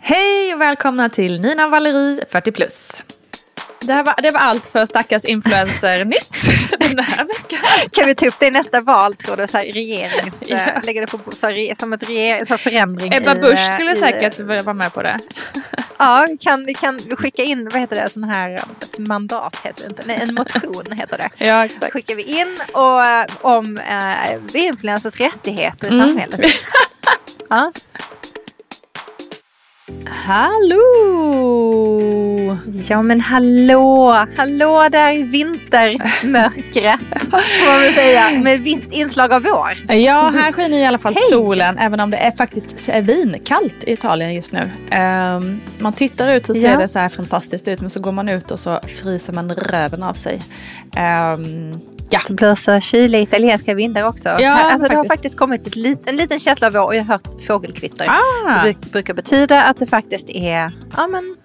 Hej och välkomna till Nina Valerie 40 plus. Det, här var, det var allt för stackars influencer-nytt den här veckan. Kan vi ta upp det i nästa val tror du? Så här, regerings, Ja. eh, Lägga det på, så här, som ett regering, så här, förändring Ebba Busch eh, skulle i, säkert vilja vara med på det. Ja, vi kan, vi kan skicka in, vad heter det, sån här, ett mandat heter det inte, nej en motion heter det. Ja, exakt. skickar vi in och, eh, om eh, influencers rättigheter i Mm. samhället. Ja. Hallå! ja men hallå, hallå där i vintermörkret får man väl säga med visst inslag av vår. Ja, här skiner i alla fall Hej! solen, även om det är faktiskt är vinkallt i Italien just nu. Ehm, man tittar ut så ser Ja. det så här fantastiskt ut, men så går man ut och så fryser man röven av sig. Ehm, ja, Det blåser kyliga italienska vindar också. Ja, alltså, Det har faktiskt. kommit ett lit, en liten känsla av vår och jag har hört fågelkvitter. Ah. Det bruk, brukar betyda att det faktiskt är ja, men,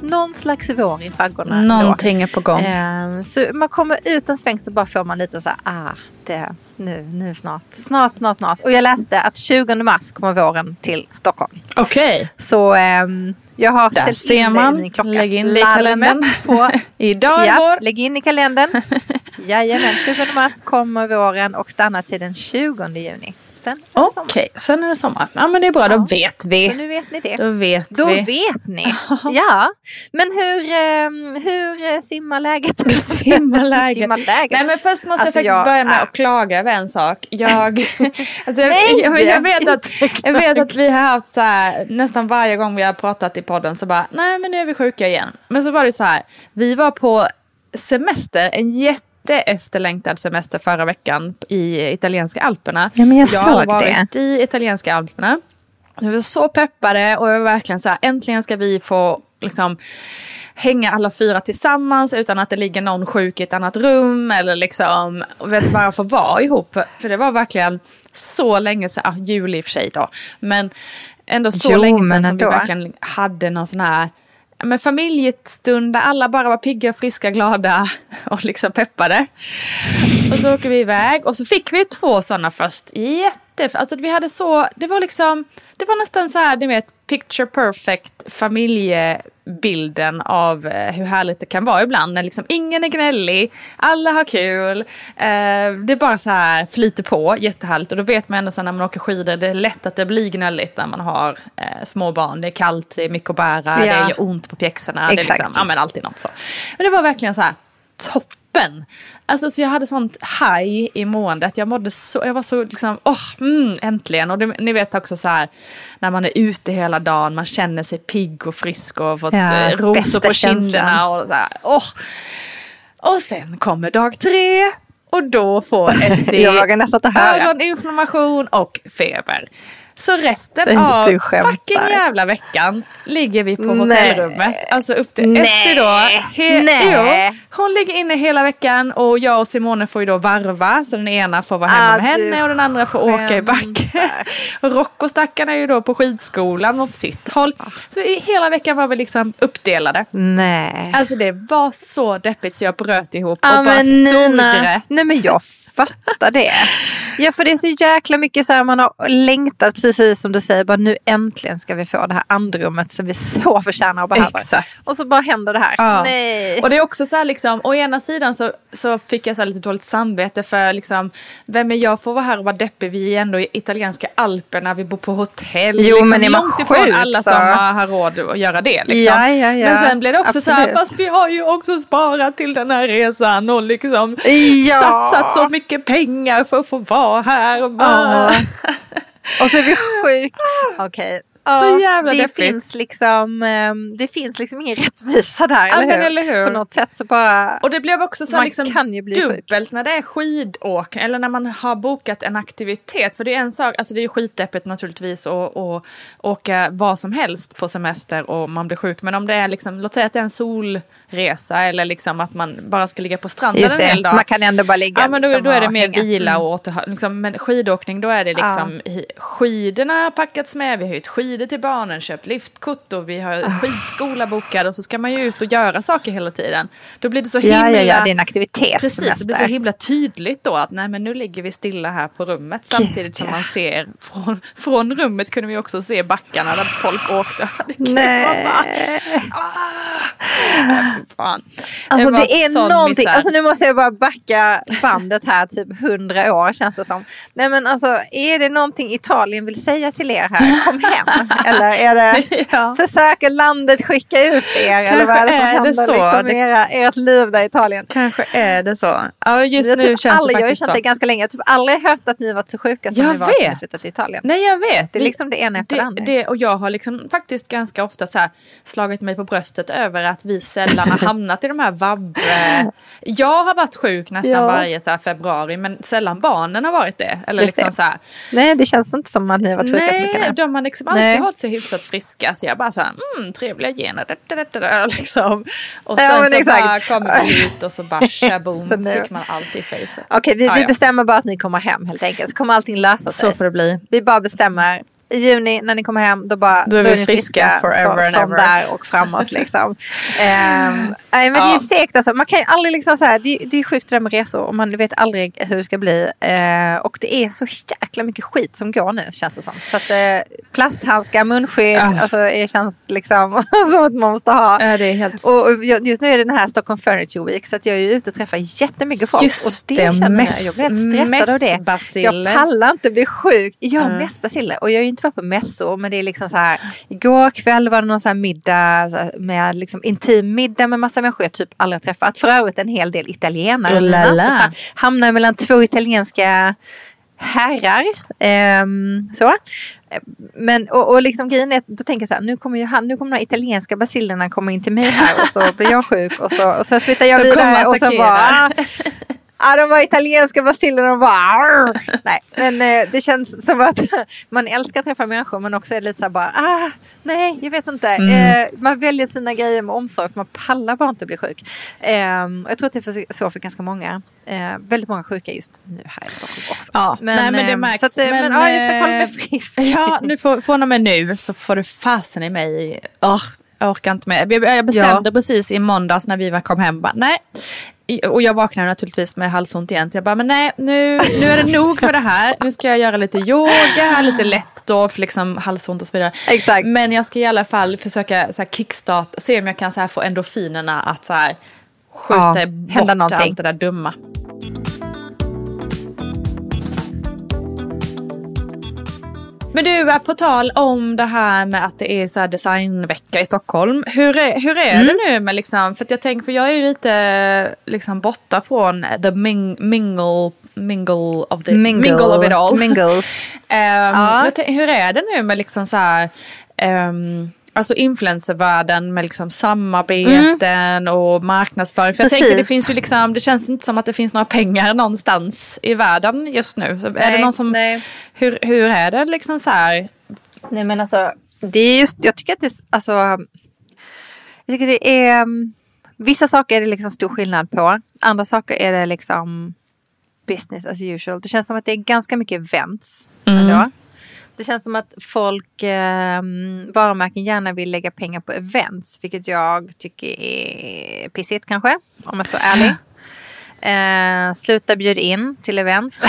någon slags vår i faggorna. någonting är på gång. Ehm, så man kommer ut en sväng så bara får man lite så här, ah, det, nu, nu snart, snart, snart, snart. Och jag läste att 20 mars kommer våren till Stockholm. Okej, Så ehm, jag har där ställt in det man. i min klocka. Lägg in det i kalendern. På, Idag är vår. lägg in i kalendern. Jajamän, 20 mars kommer våren och stannar till den 20 juni. Sen är det sommar. Okej, sen är det sommar. Ja men det är bra, då vet vi. Så nu vet ni det. Då vet Då vi. vet ni. Ja, men hur, ehm, hur eh, simmar läget? Simmar läget. simmar läget? Nej men först måste Alltså, jag faktiskt jag- börja med att klaga över en sak. Jag, alltså, Nej, jag, jag, vet att, jag vet att vi har haft så här, nästan varje gång vi har pratat i podden så bara, nej men nu är vi sjuka igen. Men så var det så här, vi var på semester, en jätte efterlängtad semester förra veckan i italienska alperna. Ja, men jag jag har varit i italienska alperna. Vi var så peppade och jag var verkligen så här, äntligen ska vi få liksom hänga alla fyra tillsammans utan att det ligger någon sjuk i ett annat rum eller liksom, och vet, bara få vara ihop. För det var verkligen så länge sedan, ja, jul i och för sig då, men ändå så Jo, länge sedan som vi verkligen hade någon sån här men familjestund där alla bara var pigga, friska, glada och liksom peppade. Och så åker vi iväg och så fick vi två sådana först. Jätte, alltså vi hade så, det var liksom, det var nästan så här, ni vet, picture perfect familje familjebilden av eh, hur härligt det kan vara ibland. När liksom ingen är gnällig, alla har kul, eh, det är bara så här flyter på, jättehärligt. Och då vet man ändå så när man åker skidor, det är lätt att det blir gnälligt när man har eh, små barn. Det är kallt, det är mycket att bära, det Ja. gör ont på pjäxorna. Det är Exakt. liksom, ja men alltid något så. Men det var verkligen så här toppen. Alltså så jag hade sånt high i måendet. Jag mådde så, jag var så liksom, åh, mm, äntligen. Och det, ni vet också så här, när man är ute hela dagen, man känner sig pigg och frisk och fått Ja, eh, rosor på kinderna och så här, åh. Och sen kommer dag tre och då får Esti öroninflammation och feber. Så resten av fucking jävla veckan ligger vi på Nej. hotellrummet. Alltså upp till Nej. Essie då. He- Nej. Jo, hon ligger inne hela veckan och jag och Simone får ju då varva. Så den ena får vara hemma Ah, med henne och den andra får åka i backe. skämtar. Och Rocco stackarn är ju då på skidskolan och på sitt håll. Så hela veckan var vi liksom uppdelade. Nej. Alltså det var så deppigt så jag bröt ihop och bara storgrät. nej men jag fattar det. Ja för det är så jäkla mycket så här man har längtat precis som du säger. Bara nu äntligen ska vi få det här andrummet som vi så förtjänar och behöver. Exakt. Och så bara händer det här. Ja. Nej. Och det är också så här liksom, å ena sidan så, så fick jag så lite dåligt samvete för liksom, vem är jag för att vara här och vara deppig? Vi är ändå i italienska alperna, vi bor på hotell. Jo, liksom, men är man långt ifrån alla så- som har, råd att göra det. Liksom. Ja, ja, ja. Men sen blev det också så här, Absolut. fast vi har ju också sparat till den här resan och liksom Ja. satsat så mycket pengar för att få vara här. Och bara, Ja. Och så är vi sjuk. Okej. Ja, så jävla det deppigt. finns, liksom, ehm, det finns liksom ingen rättvisa där, Ja, eller, hur? eller hur? På något sätt så bara... Och det blev också så här Man liksom kan ju bli sjuk. dubbelt när det är skidåk eller när man har bokat en aktivitet. För det är en sak, alltså det är ju skitdeppigt naturligtvis att att åka vad som helst på semester och man blir sjuk. Men om det är liksom, låt säga att det är en solresa eller liksom att man bara ska ligga på stranden en hel dag. man kan ändå bara ligga Ja men då, liksom då är det och mer hänga. vila Mm. och återhå- liksom, Men skidåkning då är det liksom i- skidorna har packats med, vi har hyrt skidor till barnen, köpt liftkort och vi har skidskola bokad och så ska man ju ut och göra saker hela tiden. Då blir det så Ja, himla... ja, ja, det är en aktivitet. Precis, det blir så himla tydligt då att nej men nu ligger vi stilla här på rummet samtidigt som ja. man ser från, från rummet kunde vi också se backarna där folk åkte. Det Nej. bara- Ah, fan. Alltså var det är någonting, misär. alltså nu måste jag bara backa bandet här typ hundra år känns det som. Nej men alltså är det någonting Italien vill säga till er här, kom hem. Eller är det, Ja. försöker landet skicka ut er? eller vad är det som är det händer så. liksom, Det- era, ert liv där i Italien? Kanske är det så. Ja, just jag, nu typ känns aldrig, det jag har ju känt det ganska länge. Jag har typ aldrig hört att ni varit så sjuka som Jag ni var som vet. flyttat till Italien. Nej jag vet. Det är liksom det ena efter det det, andra. det, och jag har liksom faktiskt ganska ofta så här slagit mig på bröstet över att vi sällan har hamnat i de här vabb... Jag har varit sjuk nästan Ja. varje så februari men sällan barnen har varit det. Eller Just liksom det. så här, Nej det känns inte som att ni har varit sjuka så mycket Nej, de har liksom alltid hållit sig hyfsat friska. Så jag bara så här, mm, trevliga gener. Da, da, da, da, liksom. Och Ja, sen men så exakt. bara kommer vi ut och så bara shaboom fick man allt i facet. Okej vi, Ja, vi ja. bestämmer bara att ni kommer hem helt enkelt. Så kommer allting lösa sig. Så får det bli. Vi bara bestämmer. I juni när ni kommer hem då, bara, Då är vi ni friska forever från, and ever. där och framåt. Liksom. Nej, men Det är Ja. segt alltså. Man kan ju aldrig liksom så här, det, det är sjukt det där med resor och man vet aldrig hur det ska bli. Eh, och det är så jäkla mycket skit som går nu känns det som. Så att eh, plasthandskar, munskydd, Ja. alltså det känns liksom som att man måste ha. Ja, det är helt... Och just nu är det den här Stockholm Furniture Week så att jag är ju ute och träffar jättemycket folk. Just och det, det, känner jag, jag blir helt stressad av det. Jag pallar inte bli sjuk. Jag har Mm. mässbaciller och jag ju inte varit på mässor men det är liksom så här. Igår kväll var det någon så här middag så med liksom intim middag med massa människor jag typ aldrig träffat. För övrigt en hel del italienare. Oh la Så la. så här, hamnar mellan två italienska herrar. Ehm, så. Men och, och liksom grejen är att då tänker jag så här, nu kommer ju han, nu kommer de här italienska basillerna komma in till mig här och så blir jag sjuk och så, och sen flyttar jag vidare och attackera. bara Ja, de var italienska basillerna och bara "Arr!" Nej, men eh, det känns som att man älskar att träffa människor men också är lite så här bara ah, nej, jag vet inte. Mm. Eh, man väljer sina grejer med omsorg för man pallar bara inte bli sjuk. Eh, jag tror att det är så för ganska många. Eh, väldigt många sjuka just nu här i Stockholm också. Ja, nej, men det eh, märks. Så att, eh, men, ja, jag försöker hålla mig eh, frisk. Ja, nu får, från och med nu så får du fasen i mig. Oh, jag orkar inte med. Jag- bestämde Ja. precis i måndags när vi var kom hem. Bara, nej. Och jag vaknade naturligtvis med halsont igen. Så jag bara, men nej, nu, nu är det nog med det här. Nu ska jag göra lite yoga, lite lätt då för liksom halsont och så vidare. Exakt. Men jag ska i alla fall försöka så här, kickstart, se om jag kan så här, få endorfinerna att så här, skjuta Ja, bort någonting. allt det där dumma. Men du, på tal om det här med att det är så designvecka i Stockholm. Hur är, hur är Mm. det nu med liksom, för jag tänker, för jag är ju lite liksom borta från the ming, mingle, mingle of the, mingle, of it all. Mingles. Ehm, Ja. hur är det nu med liksom så här, ehm, alltså influencervärlden med liksom samarbeten och marknadsföring. För jag Precis. tänker det finns ju liksom, det känns inte som att det finns några pengar någonstans i världen just nu. Så är det Nej, någon som, nej. hur, hur är det liksom så här? Nej men alltså, det är just, jag tycker att det, alltså, jag tycker det är, um, vissa saker är det liksom stor skillnad på. Andra saker är det liksom business as usual. Det känns som att det är ganska mycket events ändå. Det känns som att folk, eh, varumärken gärna vill lägga pengar på events, vilket jag tycker är pissigt kanske, om jag ska vara ärlig. Eh, sluta bjud in till event.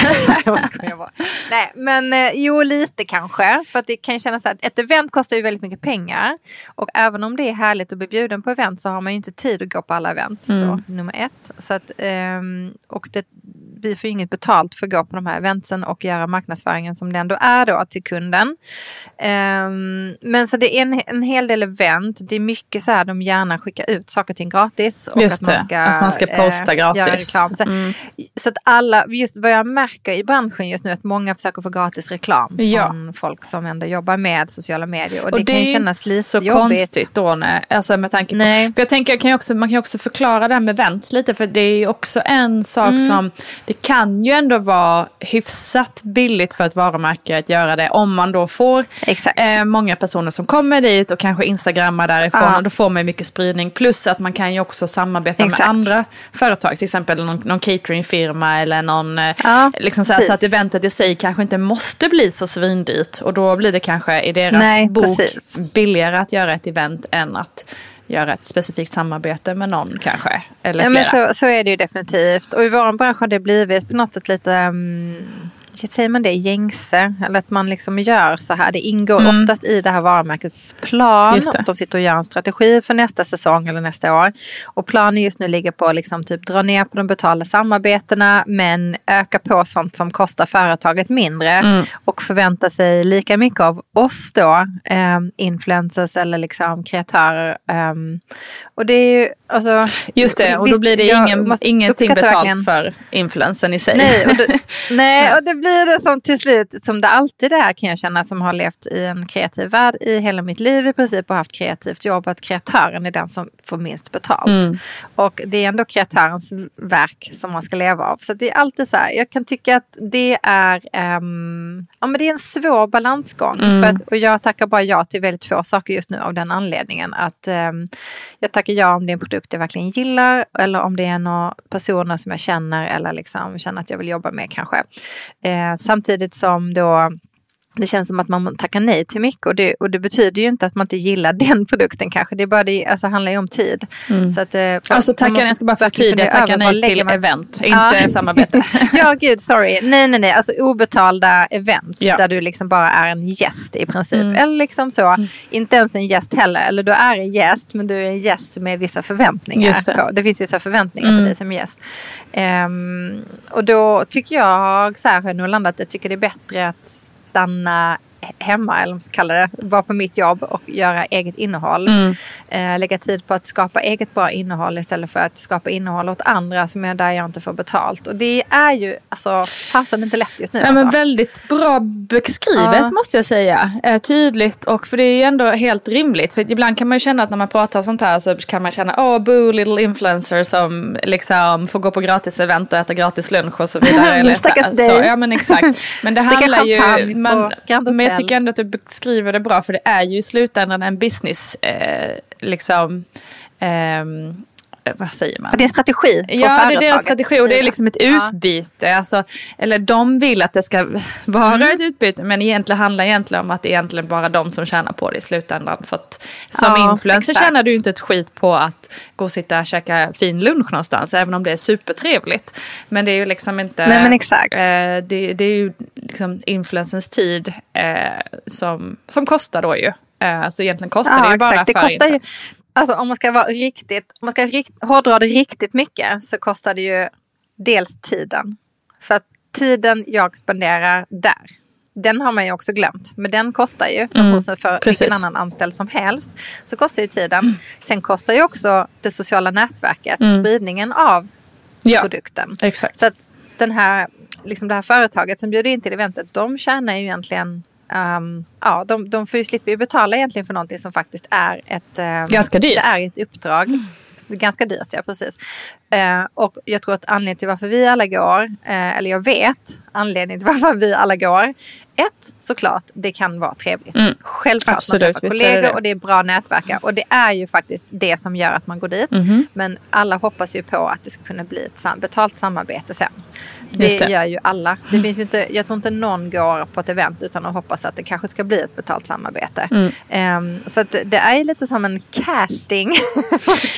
Nej, men eh, jo, lite kanske. För att det kan kännas så att ett event kostar ju väldigt mycket pengar. Och även om det är härligt att bli bjuden på event så har man ju inte tid att gå på alla event. Så, nummer ett. Så att, ehm, och det, vi får inget betalt för att gå på de här eventsen och göra marknadsföringen som det ändå är då till kunden. Um, men så det är en, en hel del event. Det är mycket så här de gärna skickar ut saker till gratis. Och Just att man det, ska, att man ska posta eh, gratis. Så, Mm. så att alla, just vad jag märker i branschen just nu att många försöker få gratis reklam Ja. från folk som ändå jobbar med sociala medier. Och, Och det, det kan ju kännas lite så jobbigt. konstigt då nej. Alltså med tanke på, Nej. för jag tänker jag kan också, man kan ju också förklara det här med events lite för det är ju också en sak Mm. som det kan ju ändå vara hyfsat billigt för ett varumärke att göra det om man då får eh, många personer som kommer dit och kanske instagrammar därifrån Ja. och då får man mycket spridning plus att man kan ju också samarbeta Exakt. med andra företag till exempel någon, någon cateringfirma eller någon eh, Ja, liksom så, här, så att eventet i sig kanske inte måste bli så svindyrt och då blir det kanske i deras Nej, bok precis. billigare att göra ett event än att göra ett specifikt samarbete med någon kanske. Eller Ja, flera. men så, så är det ju definitivt. Och i vår bransch har det blivit på något sätt lite, um, säger man det, gängse. Eller att man liksom gör så här. Det ingår Mm. oftast i det här varumärkets plan. Att de sitter och gör en strategi för nästa säsong eller nästa år. Och planen just nu ligger på att liksom typ dra ner på de betalda samarbetena men öka på sånt som kostar företaget mindre. Mm. Och förvänta sig lika mycket av oss då, um, influencers eller liksom kreatörer. Um, och det är ju, alltså. Just det, och då blir det ingen, ingenting betalt verkligen- för influensen i sig. Nej, och det, nej, och det blir det som till slut, som det alltid är kan jag känna, som har levt i en kreativ värld i hela mitt liv i princip och haft kreativt jobb, att kreatören är den som får minst betalt. Mm. Och det är ändå kreatörens verk som man ska leva av. Så det är alltid så här, jag kan tycka att det är, ehm, ja men det är en svår balansgång. Mm. För att, och jag tackar bara ja till väldigt få saker just nu av den anledningen. Att ehm, jag tackar ja om det är en produkt jag verkligen gillar eller om det är några personer som jag känner eller liksom känner att jag vill jobba med kanske. Eh, samtidigt som då det känns som att man tackar nej till mycket och det, och det betyder ju inte att man inte gillar den produkten kanske. Det är bara det, alltså, handlar ju om tid. Så att, eh, Alltså tacka, jag ska bara förtydliga, tacka nej till man- event, Ja. inte samarbete. ja, gud, sorry. Nej, nej, nej. Alltså obetalda event Ja. där du liksom bara är en gäst i princip. Mm. Eller liksom så. Inte ens en gäst heller. Eller du är en gäst men du är en gäst med vissa förväntningar. Det. På. det finns vissa förväntningar Mm. på dig som gäst. Ehm, och då tycker jag, så här har jag nog landat, jag tycker det är bättre att stanna hemma, eller vad man ska kalla det, vara på mitt jobb och göra eget innehåll. Mm. Eh, lägga tid på att skapa eget bra innehåll istället för att skapa innehåll åt andra som är där jag inte får betalt. Och det är ju alltså fasen inte lätt just nu. Ja, men alltså. väldigt bra beskrivet Ja. måste jag säga. Eh, tydligt och för det är ju ändå helt rimligt. För ibland kan man ju känna att när man pratar sånt här så kan man känna åh boo little influencer som liksom får gå på gratis event och äta gratis lunch och så vidare. Stackars så, dig. ja men exakt. Men det handlar ju, champagne på man, Grand men jag tycker ändå att du beskriver det bra för det är ju i slutändan en business eh, liksom ehm, vad säger man? Det är en strategi för Ja, det är deras strategi och det är liksom ett Ja. utbyte. Alltså, eller de vill att det ska vara Mm. ett utbyte men egentligen handlar egentligen om att det är egentligen bara de som tjänar på det i slutändan. För att som Ja, influencer exakt. tjänar du inte ett skit på att gå och sitta och käka fin lunch någonstans även om det är supertrevligt. Men det är ju liksom inte... Nej, men exakt. Eh, det, det är ju liksom influencers tid eh, som, som kostar då ju. Eh, alltså egentligen kostar det ju bara Det för kostar ju. Alltså om man ska vara riktigt, om man ska rikt, hårdra det riktigt mycket så kostar det ju dels tiden. För att tiden jag spenderar där, den har man ju också glömt. Men den kostar ju, som Mm, för precis. vilken annan anställd som helst. Så kostar ju tiden. Sen kostar ju också det sociala nätverket, spridningen av Mm. Ja, produkten. exakt. Så att den här, liksom det här företaget som bjuder in till eventet, de tjänar ju egentligen Um, ja, de, de får ju slipper ju betala egentligen för någonting som faktiskt är ett... ehm, Ganska dyrt. Det är ett uppdrag. Är Ganska dyrt, ja precis. Eh, och jag tror att anledningen till varför vi alla går, eh, eller jag vet anledningen till varför vi alla går. Ett, såklart, det kan vara trevligt. Mm. Självklart, Absolut, man träffar kollegor det. och det är bra nätverkar. Och det är ju faktiskt det som gör att man går dit. Mhm. Men alla hoppas ju på att det ska kunna bli ett betalt samarbete sen. Det, det. gör ju alla. Det finns ju inte, jag tror inte någon går på ett event utan att hoppas att det kanske ska bli ett betalt samarbete. Mm. Ehm, så det- är lite som en casting.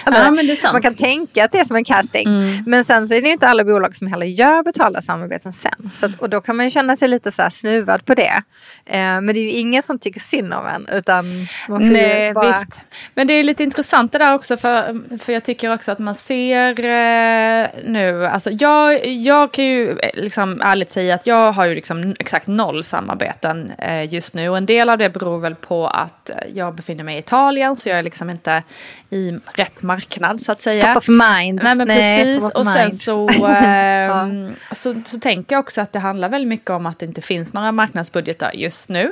Man kan Ja. Man kan tänka att det är som en casting podcasting. Men sen så är det ju inte alla bolag som heller gör betalda samarbeten sen. Så att, och då kan man ju känna sig lite så här snuvad på det. Eh, men det är ju ingen som tycker synd om en. Utan man får Nej, bara... visst. Men det är lite intressant det där också, för, för jag tycker också att man ser eh, nu, alltså jag, jag kan ju eh, liksom ärligt säga att jag har ju liksom exakt noll samarbeten eh, just nu. Och en del av det beror väl på att eh, jag befinner mig i Italien, så jag är liksom inte i rätt marknad så att säga. Top of mind. Nej men Nej, precis. Och sen så, ehm, så, så tänker jag också att det handlar väldigt mycket om att det inte finns några marknadsbudgetar just nu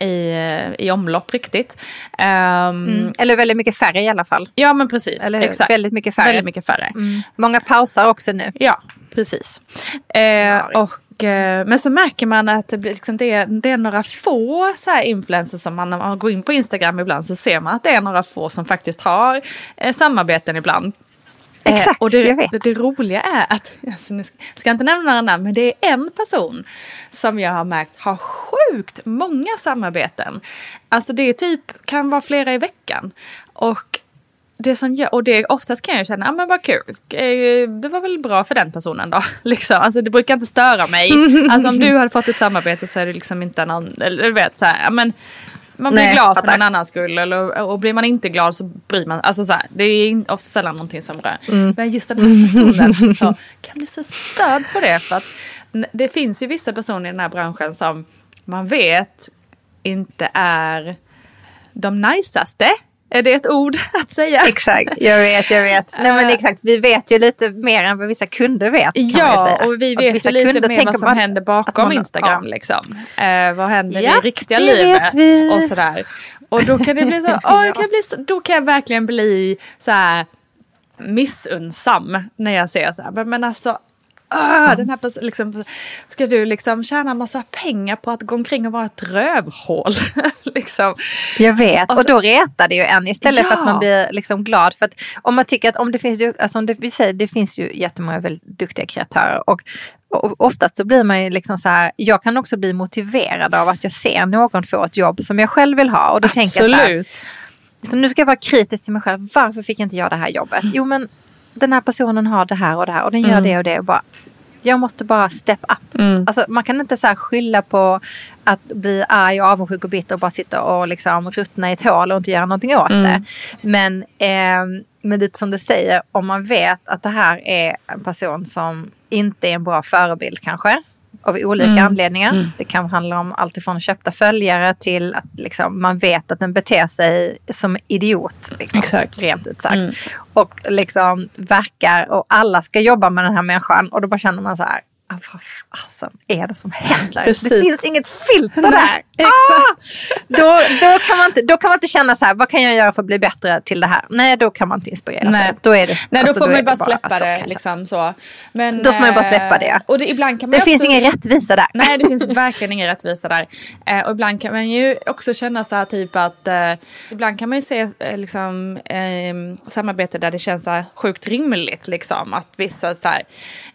i, i omlopp riktigt. Ehm, Mm. Eller väldigt mycket färre i alla fall. Ja men precis. Eller hur? Exakt. Väldigt mycket färre. Väldigt mycket färre. Mm. Många pausar också nu. Ja, precis. Eh, och, eh, men så märker man att det, blir liksom, det, är, det är några få så här influencers som man, man går in på Instagram ibland så ser man att det är några få som faktiskt har eh, samarbeten ibland. Eh, Exakt, och det, jag vet. Det, det roliga är att, alltså nu ska, jag ska inte nämna några namn, men det är en person som jag har märkt har sjukt många samarbeten. Alltså det är typ, kan vara flera i veckan. Och det som gör, och det oftast kan jag känna, ja ah, men vad kul, Eh, det var väl bra för den personen då. Liksom. Alltså det brukar inte störa mig. Alltså om du hade fått ett samarbete så är det liksom inte någon, eller du vet så här, men man blir Nej, glad för någon annans skull eller, och blir man inte glad så bryr man Alltså så här, det är ofta sällan någonting som rör. Mm. Men just den här personen så kan bli så störd på det. För att det finns ju vissa personer i den här branschen som man vet inte är de najsaste. Är det ett ord att säga? Exakt, jag vet, jag vet. Nej men Eh. exakt, vi vet ju lite mer än vad vissa kunder vet. Ja, säga. och vi Och vet vissa ju lite mer vad som händer bakom man- Instagram. ja. Liksom. Eh, vad händer Ja, i riktiga livet vet vi. och sådär. Och då kan det bli så, åh, jag kan bli så då kan jag verkligen bli så här missunnsam när jag ser så här. Men alltså, ah, den här liksom, ska du liksom tjäna massa pengar på att gå omkring och vara ett rövhål? liksom. Jag vet, och Och så- då retar det ju en istället för att Ja. man blir liksom glad. För att om man tycker att om det finns, alltså om det, vi säger, det finns ju jättemånga väldigt duktiga kreatörer. Och, oftast så blir man ju liksom så här, jag kan också bli motiverad av att jag ser någon få ett jobb som jag själv vill ha. Och då tänker jag så här, Absolut. Så nu ska jag vara kritisk till mig själv. Varför fick inte jag det här jobbet? Jo men den här personen har det här och det här och den gör det och det. Och bara, jag måste bara step up. Alltså, man kan inte så här skylla på att bli arg och avundsjuk och bitter och bara sitta och liksom ruttna i ett hål och inte göra någonting åt det. Men, eh, men lite som du säger, om man vet att det här är en person som inte är en bra förebild kanske. Av olika anledningar. Det kan handla om allt ifrån köpta följare till att liksom, man vet att den beter sig som idiot. Liksom, Exakt. Rent ut sagt. Och liksom verkar och alla ska jobba med den här människan. Och då bara känner man så här. "Ah, Vad fasen är det som händer? Precis. Det finns inget filter där. Exakt. Ah! Då, då, kan man inte, då kan man inte känna så här, vad kan jag göra för att bli bättre till det här? Nej, då kan man inte inspirera Nej. sig. Då är det, Nej, då alltså, får är man bara släppa så det. kanske. Liksom, så. Men, Då får man ju bara eh, släppa det. Och det, ibland kan man Det finns också- ingen rättvisa där. Nej, det finns verkligen ingen rättvisa där. Eh, och ibland kan man ju också känna så här typ att eh, ibland kan man ju se eh, liksom, eh, samarbete där det känns så här sjukt rimligt. Liksom, att vissa så här,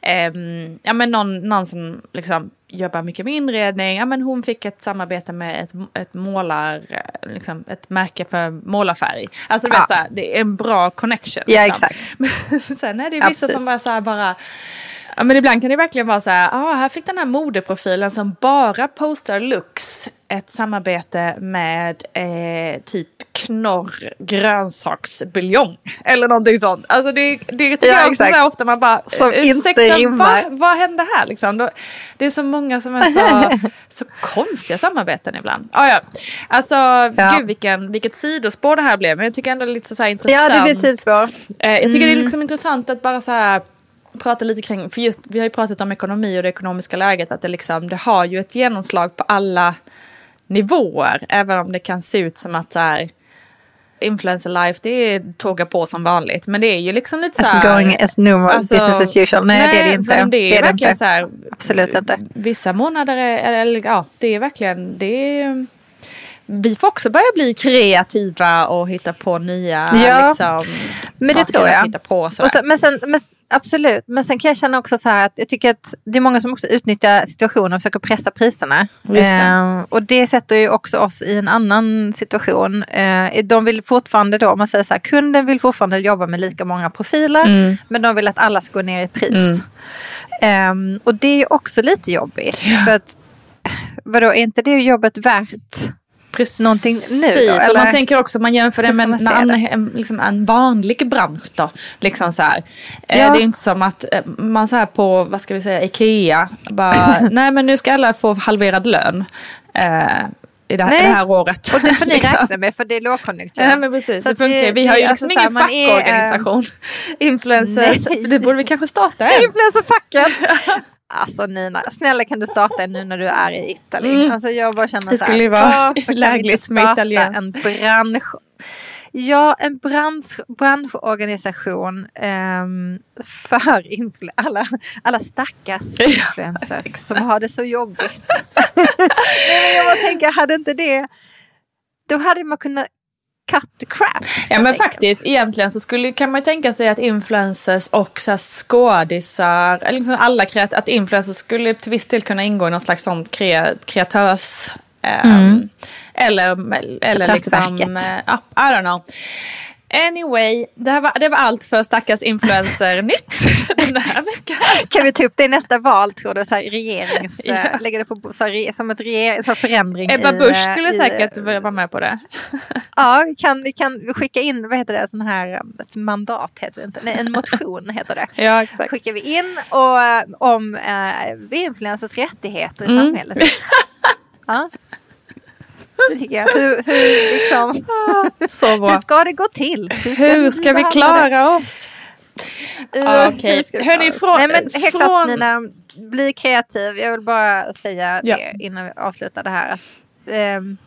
ehm, ja men någon, någon som liksom jobbar mycket med inredning, ja men hon fick ett samarbete med ett, ett målar, liksom ett märke för målarfärg. Alltså du Ja. vet så här, det är en bra connection. Ja, liksom. exakt. Men sen är det Ja, vissa precis. som bara så här bara Ja men ibland kan det verkligen vara så här, ah, här fick den här modeprofilen som bara postar looks ett samarbete med eh, typ knorr grönsaksbuljong eller någonting sånt. Alltså det, det tycker Ja, jag också så ofta man bara, Som ursäkta, vad, vad hände här liksom? Då, det är så många som är så, så konstiga samarbeten ibland. Ah, ja. Alltså Ja. gud vilken, vilket sidospår det här blev men jag tycker ändå det är lite så här intressant. Ja, det blir ett tidsspår. Eh, jag tycker Mm. det är liksom intressant att bara så här prata lite kring, för just vi har ju pratat om ekonomi och det ekonomiska läget, att det liksom, det har ju ett genomslag på alla nivåer, även om det kan se ut som att så här, influencer life, det är tåga på som vanligt, men det är ju liksom lite så As going as normal, alltså, business as usual. Nej, det är det inte. men det är, det verkligen inte. så här, Absolut inte. Vissa månader, är, eller ja, det är verkligen, det är, vi får också börja bli kreativa och hitta på nya Ja. liksom, Men det tror jag. på. Så, men sen, men, absolut, men sen kan jag känna också så här att jag tycker att det är många som också utnyttjar situationen och försöker pressa priserna. Just det. Eh, och det sätter ju också oss i en annan situation. Eh, de vill fortfarande då, om man säger så här, kunden vill fortfarande jobba med lika många profiler, Mm. men de vill att alla ska gå ner i pris. Eh, och det är ju också lite jobbigt. För att, vadå, är inte det jobbet värt Precis. någonting nu Så eller? man tänker också, man jämför det med en, en, liksom en vanlig bransch då. Liksom så här. Eh, Ja. Det är inte som att eh, man så här på, vad ska vi säga, Ikea, bara, nej men nu ska alla få halverad lön. Eh, i det, här- Nej. det här året. Och det får ni Liksom. räkna med för det är lågkonjunktur. Ja men precis, Så det funkar ju. Vi har ju liksom ingen man är, eh, fackorganisation. Influencers, Nej. det borde vi kanske starta en. Influencerpacken. Alltså Nina, snälla kan du starta en nu när du är i Italien? Mm. Alltså jag bara känner Det så här, skulle vara lägligt med italienskt. en bransch? Ja, en bransch, branschorganisation ehm, för influ- alla, alla stackars Ja, influencers som har det så jobbigt. Nej, men jag bara tänker, hade inte det, då hade man kunnat cut crap. Ja men enkelt. faktiskt egentligen så skulle, kan man ju tänka sig att influencers och så skådisar, eller liksom alla kreat, att influencers skulle till viss del kunna ingå i någon slags sånt kre, kreatörs... ehm, Eller, eller liksom... Ja, I don't know. Anyway, det, här var, det var allt för stackars influencer-nytt den här veckan. Kan vi ta upp det i nästa val tror du? Så här, regerings, Ja. eh, lägga det på, så här, som ett regering, så förändring Ebba Busch eh, skulle i, säkert vilja vara med på det. Ja, vi kan, vi kan skicka in, vad heter det, sån här, um, ett mandat heter det inte, nej en motion heter det. Ja, exakt. Skickar vi in och, eh, om eh, influencers rättigheter i Mm. samhället. Ja. Det tycker jag. Hur, hur, liksom, Så bra. hur ska det gå till? Hur ska vi behandla klara oss? Eh, okej. hur ska vi Hörni, från- Nej, men helt från- klart Nina, bli kreativ. Jag vill bara säga Ja. det innan vi avslutar det här. Att, ehm,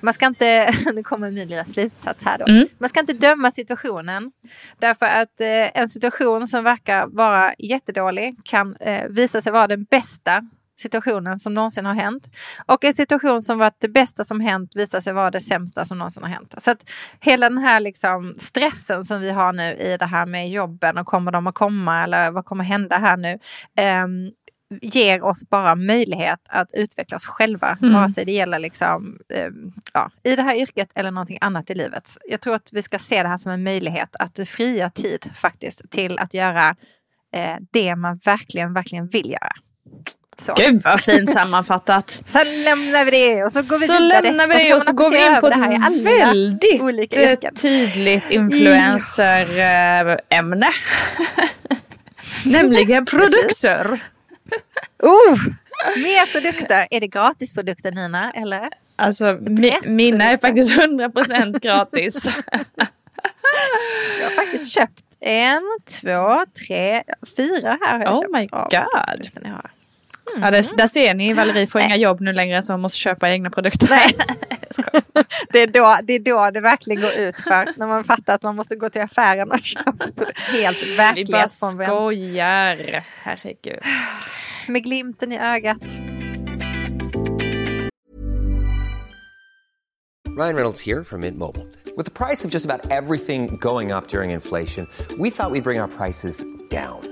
man ska inte, nu kommer min lilla slutsats här då. Mm. Man ska inte döma situationen. Därför att eh, en situation som verkar vara jättedålig kan eh, visa sig vara den bästa situationen som någonsin har hänt. Och en situation som varit det bästa som hänt visar sig vara det sämsta som någonsin har hänt. Så att hela den här liksom stressen som vi har nu i det här med jobben och kommer de att komma eller vad kommer hända här nu. ehm, ger oss bara möjlighet att utvecklas själva. Mm. Vare sig det gäller liksom, ehm, ja, i det här yrket eller någonting annat i livet. Jag tror att vi ska se det här som en möjlighet att fria tid faktiskt till att göra eh, det man verkligen, verkligen vill göra. Så. Gud vad fint sammanfattat. Sen lämnar vi det och så går vi så vidare. lämnar vi det och så går vi in på det här i ett väldigt olika eh, tydligt influencer-ämne. Nämligen produkter. Oh, mer produkter. Är det gratisprodukter Nina? Eller? Alltså mi, mina är faktiskt 100% gratis. Jag har faktiskt köpt en, två, tre, fyra här har jag Oh köpt. my av God. Har. Ja, det, där ser ni, Valerie får inga jobb nu längre så hon måste köpa egna produkter. Nej. Det är, då, det är då det verkligen går ut för. När man fattar att man måste gå till affären och köpa helt Vi bara verklighetsfrånvänt. skojar. Herregud. Med glimten i ögat. Ryan Reynolds here from Mint Mobile. With the price of just about everything going up during inflation, we thought we'd bring our prices down.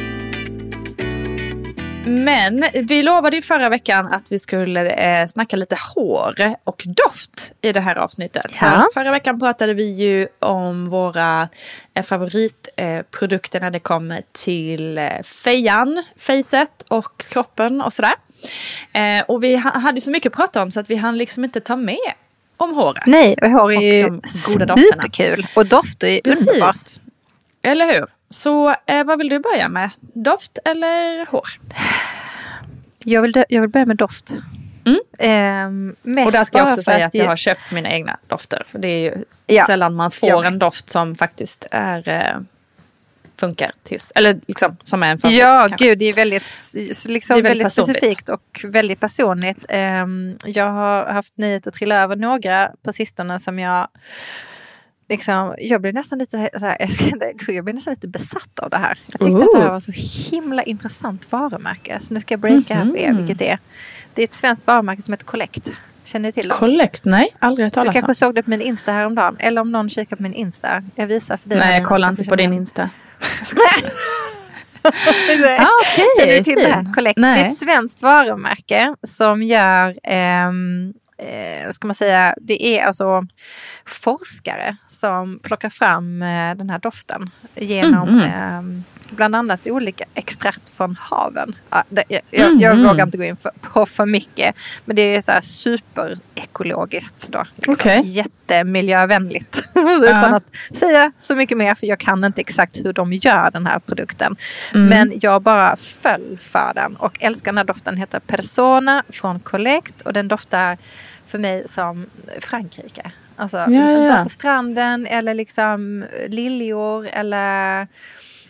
Men vi lovade ju förra veckan att vi skulle eh, snacka lite hår och doft i det här avsnittet. Ja. För, förra veckan pratade vi ju om våra eh, favoritprodukter när det kommer till eh, fejan, facet och kroppen och sådär. Eh, och vi ha, hade så mycket att prata om så att vi hann liksom inte ta med om håret. Nej, och hår är Och ju de goda dofterna. superkul. Och dofter är Precis. underbart. Eller hur? Så eh, vad vill du börja med? Doft eller hår? Jag vill, jag vill börja med doft. Mm. Och där ska jag också säga att jag ge- har köpt mina egna dofter. För det är ju Ja. sällan man Jag får en doft som faktiskt är, eh, funkar tills, eller liksom som är en favorit. Ja, kanske. gud, det är väldigt, liksom Det är väldigt väldigt, specifikt och väldigt personligt. Ehm, jag har haft nöjet att trilla över några på sistone som jag Liksom, jag blev nästan lite så här, jag blev nästan lite besatt av det här. Jag tyckte att det här Ooh. var så himla intressant varumärke. Så nu ska jag breaka här för er vilket det är. Det är ett svenskt varumärke som heter Collect. Känner ni till det? Collect? Nej, aldrig hört Du talas kanske om. såg det på min Insta häromdagen. Eller om någon kikar på min Insta. Jag visar för dig. Nej, jag du kollar inte på din. Insta. Nej. Ah, okej, Känner du till det? fin. Collect. Nej. Det är ett svenskt varumärke som gör, ehm, eh, ska man säga, det är alltså forskare som plockar fram eh, den här doften genom ehm, bland annat olika extrakt från haven. Ja, det, jag, jag, jag vågar inte gå in för, på för mycket, men det är så här superekologiskt då. Liksom. Okej. Jättemiljövänligt. Utan att säga så mycket mer, för jag kan inte exakt hur de gör den här produkten. Mm. Men jag bara föll för den och älskar den här doften. Den heter Persona från Collect och den doftar för mig som Frankrike. Alltså Ja, ja, ja. på stranden eller liksom liljor eller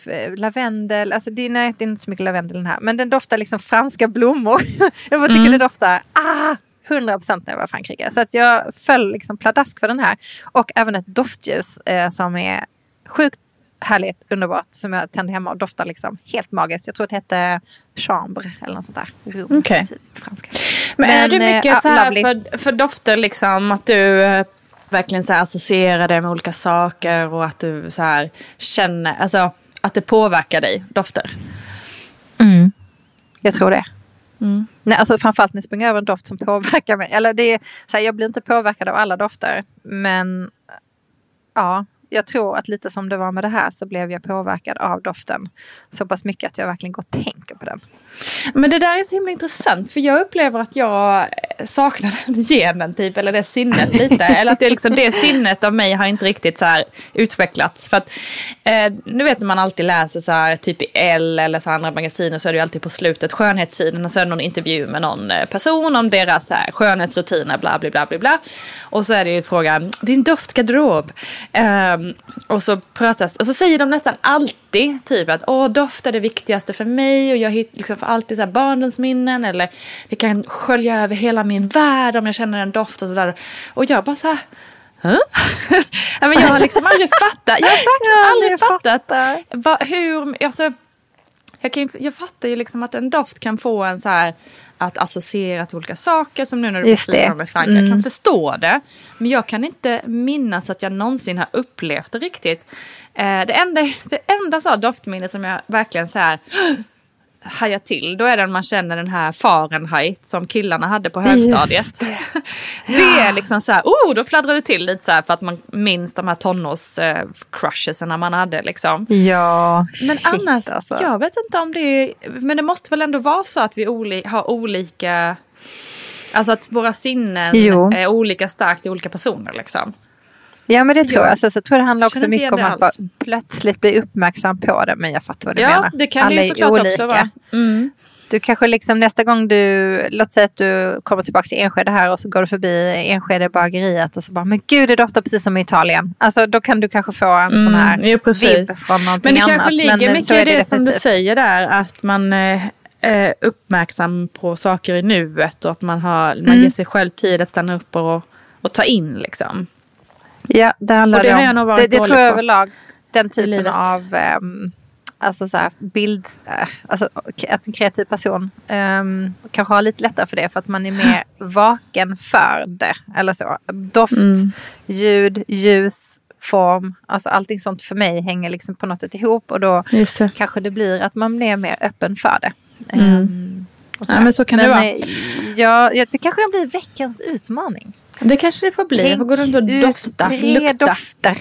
f- lavendel. Alltså det, är- nej, det är inte så mycket lavendel den här. Men den doftar liksom franska blommor. jag bara tycker Mm. det doftar ah, 100% när jag var i Frankrike. Så att jag föll liksom pladask för den här. Och även ett doftljus eh, som är sjukt härligt, underbart. Som jag tände hemma och doftar liksom helt magiskt. Jag tror att det hette chambre eller något sånt där. Rum, Okej. typ, franska. Men, är Men, du eh, mycket ja, så här lovely. för, för dofter liksom att du eh, verkligen så här associerar det med olika saker och att du så här känner, alltså att det påverkar dig, dofter? Mm. Jag tror det. Mm. Nej, alltså framförallt när jag springer över en doft som påverkar mig. Eller det är, så här, jag blir inte påverkad av alla dofter. Men ja, jag tror att lite som det var med det här så blev jag påverkad av doften. Så pass mycket att jag verkligen går och tänker på den. Men det där är så himla intressant för jag upplever att jag saknar den genen typ eller det sinnet lite. eller att det, liksom, det sinnet av mig har inte riktigt så här utvecklats. För att, eh, nu vet när man alltid läser så här typ i L eller så andra magasiner så är det ju alltid på slutet skönhetssidan och så är det någon intervju med någon eh, person om deras så här, skönhetsrutiner bla bla bla bla bla. Och så är det ju frågan, din doftgarderob. Eh, Um, och så pratas, och så säger de nästan alltid typ att åh doft är det viktigaste för mig och jag hit, liksom får alltid så här barndomsminnen eller det kan skölja över hela min värld om jag känner en doft och sådär. Och jag bara så här, Huh? Nej, men jag har liksom aldrig fattat, jag har verkligen Ja, aldrig fattat vad, hur, alltså jag, kan, jag fattar ju liksom att en doft kan få en så här att associera till olika saker som nu när du beskriver med Frank. Jag kan Mm. förstå det. Men jag kan inte minnas att jag någonsin har upplevt det riktigt. Eh, det enda, det enda så här doftminne som jag verkligen så här hajar till, då är det när man känner den här Fahrenheit som killarna hade på högstadiet. Det, är liksom så här, oh, då fladdrar det till lite så här för att man minns de här tonårs eh, man hade liksom. Ja, Men shit, annars, alltså. jag vet inte om det är, men det måste väl ändå vara så att vi oli, har olika, alltså att våra sinnen Jo. är olika starkt i olika personer liksom. Ja men det tror Jag jag. Alltså, så jag tror det handlar också mycket om att det bara plötsligt bli uppmärksam på det. Men jag fattar vad du ja, menar. det kan Alla det ju är såklart olika. också vara. Mm. Du kanske liksom nästa gång du, låt säga att du kommer tillbaka till Enskede här och så går du förbi Enskede bageriet och så bara, men gud det doftar precis som i Italien. Alltså då kan du kanske få en sån här Mm, precis. vibb från någonting Men det annat. kanske ligger eh, mycket i är det, som du säger där, att man eh, är uppmärksam på saker i nuet och att man, har, man Mm. ger sig själv tid att stanna upp och, och ta in liksom. Ja, det handlar Och det det har om. jag nog varit det, det tror jag på överlag. Den typen av ehm, alltså så här, bild, äh, alltså att en kreativ person um, kanske har lite lättare för det för att man är mer vaken för det. Eller så. Doft, Mm. ljud, ljus, form. Alltså allting sånt för mig hänger liksom på något sätt ihop och då det. kanske det blir att man blir mer öppen för det. Ehm, och Ja, men så kan det vara. eh, Ja, ja, det kanske blir veckans utmaning. Det kanske det får bli. Jag får gå runt och dofta, tre lukta. dofter.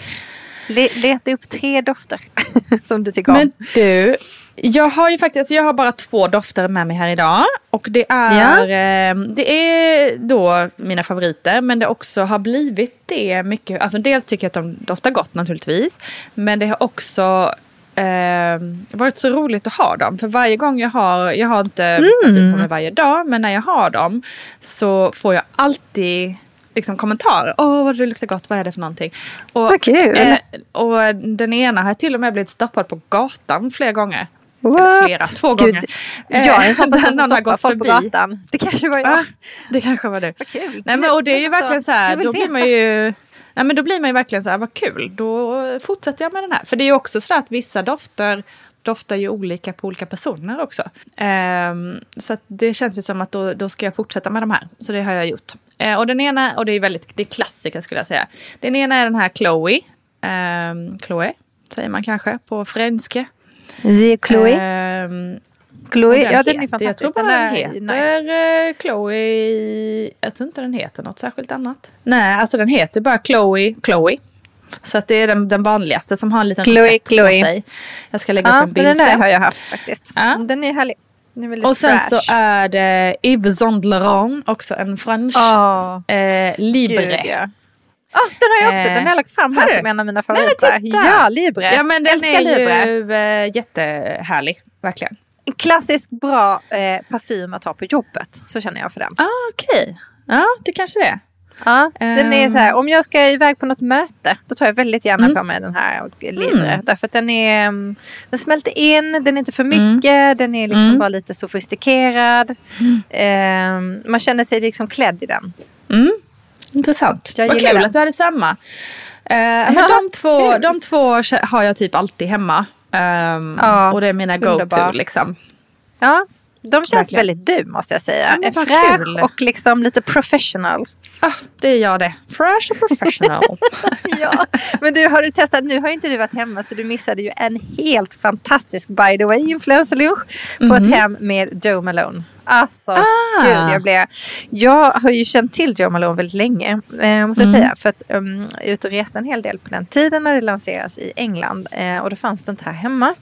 Le, leta upp tre dofter som du tycker om. Men du, jag har ju faktiskt jag har bara två dofter med mig här idag. Och det är, eh, det är då mina favoriter, men det också har blivit det mycket. Alltså dels tycker jag att de doftar gott naturligtvis, men det har också eh, varit så roligt att ha dem. För varje gång jag har, jag har inte parfym på mig varje dag, men när jag har dem så får jag alltid liksom kommentarer. Åh, vad det luktar gott, vad är det för någonting? Och, Vad kul. Eh, och den ena har jag till och med blivit stoppad på gatan flera gånger. Eller flera, två Gud, gånger. Eh, Jag är en sån person som stoppar folk på gatan. Det kanske var jag. Ah, det kanske var du. Vad kul. Nej, men, och det är ju verkligen så här, då blir man ju... Nej, men då blir man ju verkligen så här, vad kul, då fortsätter jag med den här. För det är ju också så att vissa dofter doftar ju olika på olika personer också. Ehm, så det känns ju som att då, då ska jag fortsätta med de här. Så det har jag gjort. Eh, och den ena, och det är väldigt, det är klassiker skulle jag säga. Den ena är den här Chloe. Um, Chloe, säger man kanske på franska. The Chloe. Ehm, Chloe, och ja den är heter- fantastisk. Jag tror bara den heter nice. eh, Chloe. Jag tror inte den heter något särskilt annat. Nej, alltså den heter bara Chloe. Chloe. Så att det är den, den vanligaste som har en liten Chloe, rosett Chloe. på sig. Jag ska lägga Ja, upp en bild den där sen. har jag haft faktiskt. Ja. Den är härlig. Den är Och sen fresh. så är det Yves Saint Laurent, också en fransk. Åh, eh, Libre. Gud, ja. Ah, den har jag också. Eh, Den har jag lagt fram här som en av mina Nej, favoriter. titta! ja, Libre. Ja men den Älskar är Libre. ju eh, jättehärlig, verkligen. En klassisk bra eh, parfym att ha på jobbet. Så känner jag för den. Ah, Okej, ja det kanske det är. Ja, den är så här, om jag ska iväg på något möte då tar jag väldigt gärna Mm. på mig den här och Libre. Därför att den är mm, den smälter in, den är inte för mycket, den är liksom Mm. bara lite sofistikerad. Eh, man känner sig liksom klädd i den. Mm. Intressant. Jag Vad kul den. att du hade samma. Eh, men Ja, de, två, kul. de två har jag typ alltid hemma. Ehm, Ja, och det är mina go-to liksom. Ja, de känns Verkligen. väldigt du måste jag säga. Ja, Fräsch och liksom lite professional. Ah, det är jag det. Fresh och professional. ja, men du har du testat, nu har ju inte du varit hemma så du missade ju en helt fantastisk by the way influencerlunch på ett hem med Joe Malone. Alltså, Mhm. Ah. gud jag blev... Jag har ju känt till Joe Malone väldigt länge, eh, måste Mm. jag säga. För att um, ute och reste en hel del på den tiden när det lanseras i England. Eh, och då fanns det inte här hemma.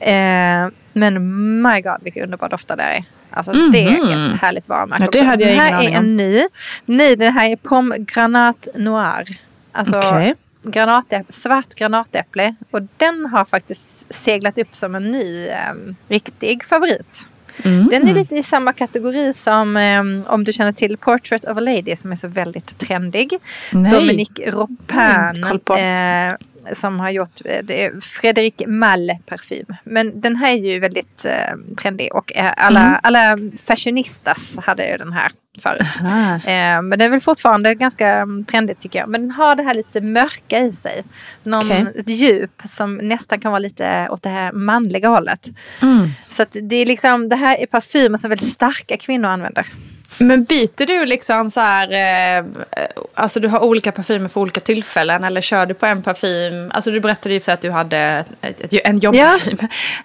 Eh, men my god vilka underbara dofter det är. Alltså det är ett härligt varumärke. Ja, det också. hade jag Den här aning är om. en ny. Nej, det här är Pomgranat Noir. Alltså Okej. granatäpple, svart granatäpple. Och den har faktiskt seglat upp som en ny em, riktig favorit. Mm. Den är lite i samma kategori som em, om du känner till Portrait of a Lady som är så väldigt trendig. Nej. Dominique Ropin. Mm, eh, som har gjort eh, det är Fredrik Malle parfym. Men den här är ju väldigt eh, trendig och eh, alla, Mm. alla fashionistas hade ju den här förut. Ah. Eh, men den är väl fortfarande ganska mm, trendigt tycker jag. Men den har det här lite mörka i sig. Någon, Okej. Ett djup som nästan kan vara lite åt det här manliga hållet. Mm. Så det är liksom, det här är parfymer som väldigt starka kvinnor använder. Men byter du liksom så här, eh, alltså du har olika parfymer för olika tillfällen eller kör du på en parfym? Alltså du berättade ju att du hade ett, ett, en jobbparfym.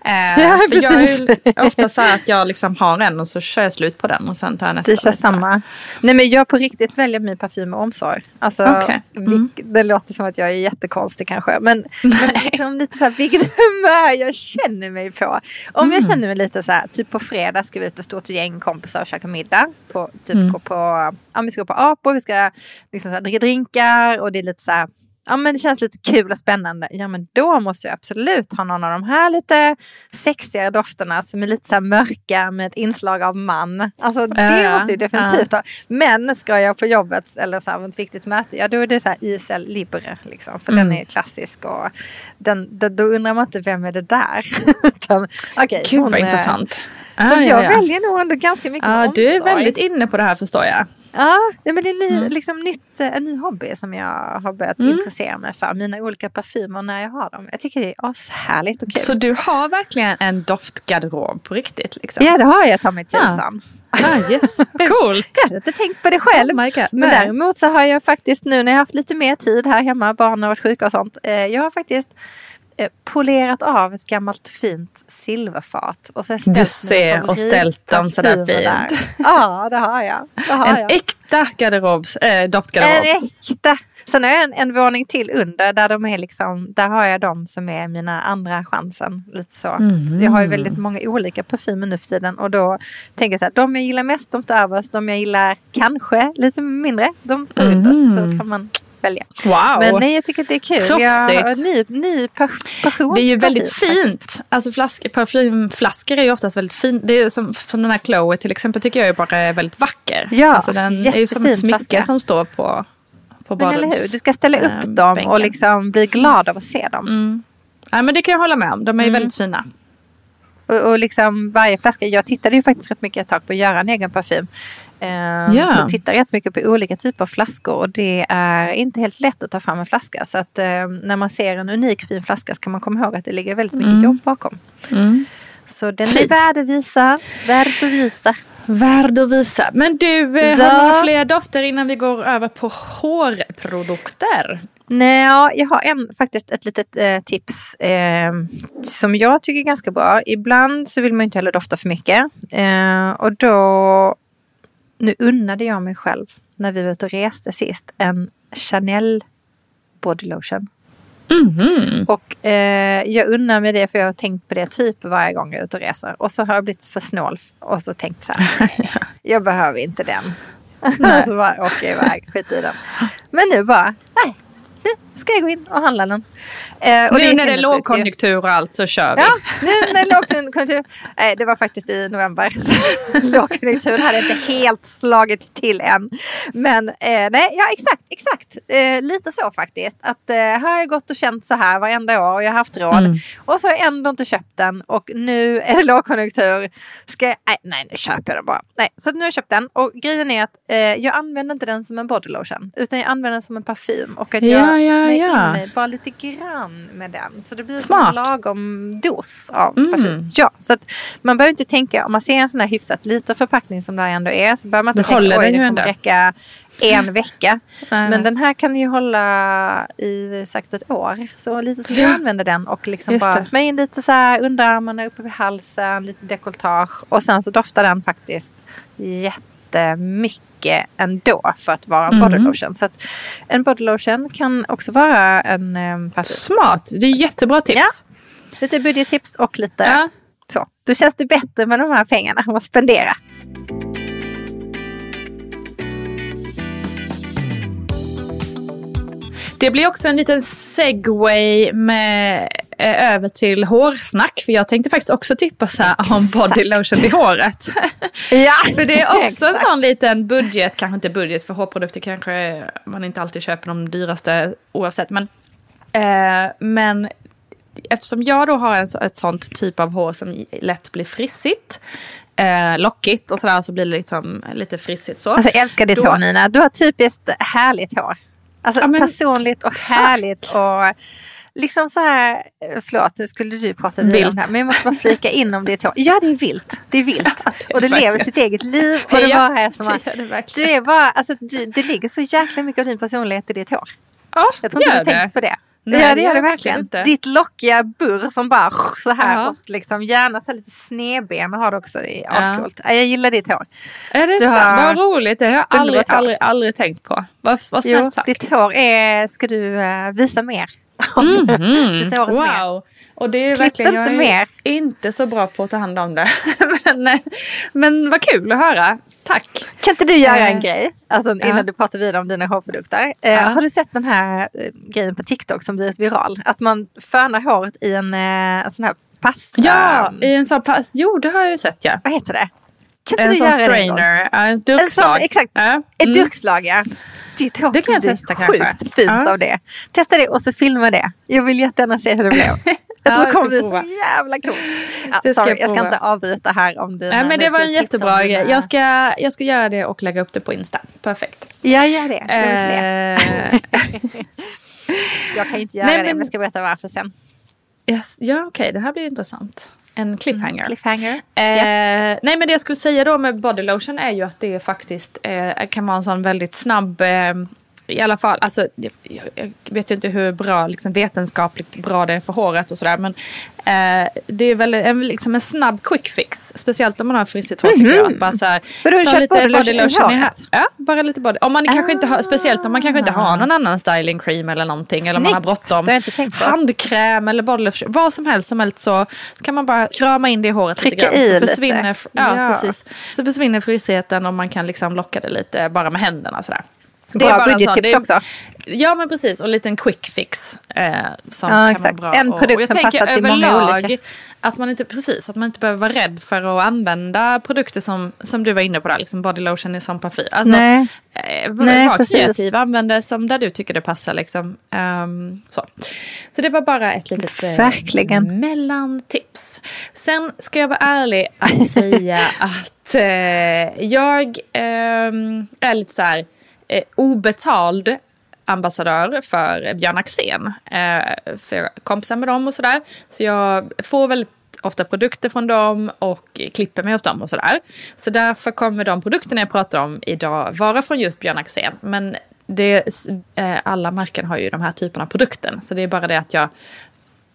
Eh, Ja, för jag är ju precis. ofta så här att jag liksom har en och så kör jag slut på den och sen tar jag nästa. Du kör samma. Nej men jag på riktigt väljer min parfym med omsorg. Alltså, Okej. Mm. vilk- Det låter som att jag är jättekonstig kanske. Men, men liksom lite så här, vilket humör jag känner mig på. Om Mm. jag känner mig lite så här, typ på fredag ska vi ut ett stort gäng kompisar och käka middag. På, typ Mm. gå på, ja, vi ska gå på Apo, vi ska liksom här, dricka drinkar och det är lite så här Ja men det känns lite kul och spännande. Ja men då måste jag absolut ha någon av de här lite sexigare dofterna som är lite så mörka med ett inslag av man. Alltså det Ja, måste jag definitivt ha. Men ska jag på jobbet eller så här, ett viktigt möte, ja då är det så här ISL Libre. Liksom, för Mm. den är klassisk och den, då, då undrar man inte vem är det där. Okay, Gud vad är- intressant. Så Ah, att ja, jag ja. väljer nog ändå ganska mycket med Ja, du är omsorg. väldigt inne på det här förstår jag. Ja, ja, men det är ny, Mm. liksom nytt, en ny hobby som jag har börjat intressera mig för. Mina olika parfymer när jag har dem. Jag tycker det är ashärligt och kul. Så du har verkligen en doftgarderob på riktigt? Liksom. Ja, det har jag ta mig tusan. Ah, yes. Coolt. Jag hade inte tänkt på det själv. Oh Men däremot så har jag faktiskt nu när jag har haft lite mer tid här hemma, barnen har varit sjuka och sånt. Eh, jag har faktiskt eh, polerat av ett gammalt fint silverfat. Och så Du ser och ställt dem sådär fint. Ja, det har jag. Det har En jag. äkta garderobs, äh, doftgarderob. En äkta. Sen har jag en, en våning till under där de är liksom, där har jag de som är mina andra chansen. Lite så. så jag har ju väldigt många olika parfymer nu för tiden och då tänker jag så här, de jag gillar mest de står överst, de jag gillar kanske lite mindre, de står underst. Så kan man välja. Wow. Men nej, jag tycker att det är kul. Jag har Proffsigt. ny, ny pa- passion. Det är ju väldigt fint. Alltså flask, parfymflaskor är ju oftast väldigt fint. Det är som, som den här Chloe till exempel tycker jag är bara är väldigt vacker. Ja, alltså den är ju som ett smycke flaska. som står på, på Men eller hur, du ska ställa upp eh, dem bänken. och liksom bli glad av att se dem. Nej men det kan jag hålla med om. De är Mm. ju väldigt fina. Och, och liksom varje flaska, jag tittade ju faktiskt rätt mycket ett tag på att göra en egen parfym. Eh, Ja. Och tittar rätt mycket på olika typer av flaskor och det är inte helt lätt att ta fram en flaska. Så att eh, när man ser en unik fin flaska ska man komma ihåg att det ligger väldigt mycket jobb bakom. Så den är Fint. värd att visa, värd att visa. Värd att visa. Men du, eh, Så. har du några fler dofter innan vi går över på hårprodukter? Nej, ja, jag har en, faktiskt ett litet eh, tips eh, som jag tycker är ganska bra. Ibland så vill man inte heller dofta för mycket. Eh, och då, nu unnade jag mig själv när vi var ute och reste sist en Chanel body lotion. Och eh, jag unnar mig det för jag har tänkt på det typ varje gång jag är ute och reser. Och så har jag blivit för snål och så tänkt så här. jag behöver inte den. så bara åker jag iväg, skit i den. Men nu bara, nej, nu ska jag gå in och handla den. Eh, och nu är när det är lågkonjunktur och allt så kör vi. Ja, nu när lågkonjunktur. Nej, det var faktiskt i november. Så lågkonjunkturen hade inte helt slagit till än. Men eh, nej, ja exakt, exakt. Eh, lite så faktiskt. Att eh, här har jag gått och känt så här varenda år och jag har haft råd. Mm. Och så har jag ändå inte köpt den och nu är det lågkonjunktur. Ska jag, nej, nej, nu köper jag den bara. Nej, så nu har jag köpt den och grejen är att eh, jag använder inte den som en body lotion. Utan jag använder den som en parfym. Och att Ja, jag ja, ja. in mig bara lite grann med den. Så det blir som Smart. en lagom dos av Mm. parfym. Ja, så att man behöver inte tänka, om man ser en sån här hyfsat liten förpackning som det här ändå är, så behöver man inte tänka oj, det kommer ändå." räcka en vecka. Men den här kan ju hålla i säkert ett år. Så lite som jag använder den och liksom Just bara smörja in lite så här underarmarna uppe vid halsen, lite dekolletage. Och sen så doftar den faktiskt jättemycket ändå för att vara en Mm. body lotion. Så en body lotion kan också vara en um, parfym. Smart, det är jättebra tips. Ja. Lite budgettips och lite Ja. så. Då känns det bättre med de här pengarna att spendera. Det blir också en liten segway med, eh, över till hårsnack. För jag tänkte faktiskt också tippa så här, om body lotion till håret. Ja, för det är också en exakt. sån liten budget, kanske inte budget för hårprodukter kanske man inte alltid köper de dyraste oavsett. Men, eh, men eftersom jag då har en, ett sånt typ av hår som lätt blir frissigt, eh, lockigt och sådär så blir det liksom lite frissigt så. Alltså jag älskar ditt Då- hår Nina. Du har typiskt härligt hår. Alltså Ja, men personligt och härligt och liksom så här, eh, förlåt nu skulle du prata vidare om Vilt. det här men jag måste bara flika in om ditt hår. Ja det är vilt, det är vilt. det är och det lever sitt eget liv och det Ja, bara är som det det du är bara, alltså du, det ligger så jäkla mycket av din personlighet i ditt hår. Ja, Jag tror inte du har tänkt på det. Nej, ja det det gör det verkligen. inte. Ditt lockiga burr som bara så här Ja. och liksom gärna så lite snedben har du också. Det är ascoolt. Ja. Jag gillar ditt hår. Är det Du har Vad roligt, det har jag aldrig, hår. aldrig, aldrig tänkt på. Vad, snällt sagt. ditt hår är, ska du eh, visa mer. Ditt hår är mer. Wow! Och det är Klipp verkligen, jag inte är mer. inte så bra på att ta hand om det. men, eh, men vad kul att höra. Tack! Kan inte du göra Eh, en grej? Alltså innan ja. du pratar vidare om dina hårprodukter. Ja. Har du sett den här grejen på TikTok som blivit viral? Att man fönar håret i en, en sån här pasta. Ja, i en sån pass. Jo, det har jag ju sett ja. Vad heter det? Kan En sån göra strainer, ja, en En sån, exakt. Ja. Ett Mm. durkslag ja. Ditt hår Det kan jag testa sjukt kanske. fint Ja. av det. Testa det och så filma det. Jag vill jättegärna se hur det blev. Jag Ja, tror det kommer bli så jävla coolt. Ja, sorry, jag ska inte avbryta här om dina... Nej, men det var en jättebra grej. Jag ska, jag ska göra det och lägga upp det på Insta. Perfekt. Ja, gör det. Jag vill se. Eh, Jag kan inte göra Nej, det, men- men jag ska berätta varför sen. yes, ja, okej, det här blir intressant. En cliffhanger. Cliffhanger. Eh, Ja. Nej men det jag skulle säga då med body lotion är ju att det faktiskt eh, kan vara en sån väldigt snabb eh, i alla fall, alltså, jag, jag vet ju inte hur bra, liksom, vetenskapligt bra det är för håret och sådär. Men eh, det är väl en, liksom en snabb quick fix. Speciellt om man har frisigt hår tycker jag. Att bara så här, ta lite body lotion i lotion i här. Ja, bara lite body. Om man kanske inte har, speciellt om man kanske inte har någon annan styling cream eller någonting. Eller om man har Snyggt. bråttom. Handkräm eller body lotion. Vad som helst som helst så kan man bara krama in det i håret Trycka lite grann. i så lite. försvinner, Ja, Ja. precis. Så försvinner fristheten och man kan liksom locka det lite bara med händerna sådär. Det Bra är sån- budgettips också. Ja men precis och en liten quick fix. Eh, som Ja, kan vara bra. En produkt och jag som tänker passar till många överlag olika. Att man inte, precis, att man inte behöver vara rädd för att använda produkter som, som du var inne på där, liksom body lotion i som parfym. Alltså, Nej. Eh, var Nej, var kreativ, använd det som där du tycker det passar. Liksom. Ehm, så. så det var bara ett litet eh, Verkligen. mellantips. Sen ska jag vara ärlig att säga att eh, jag ehm, är lite så här eh, obetald ambassadör för Björn Axén. Eh, för jag kompisar med dem och sådär. Så jag får väldigt ofta produkter från dem och klipper mig hos dem och sådär. Så därför kommer de produkterna jag pratar om idag vara från just Björn Axén. Men det, eh, alla märken har ju de här typerna av produkten. Så det är bara det att jag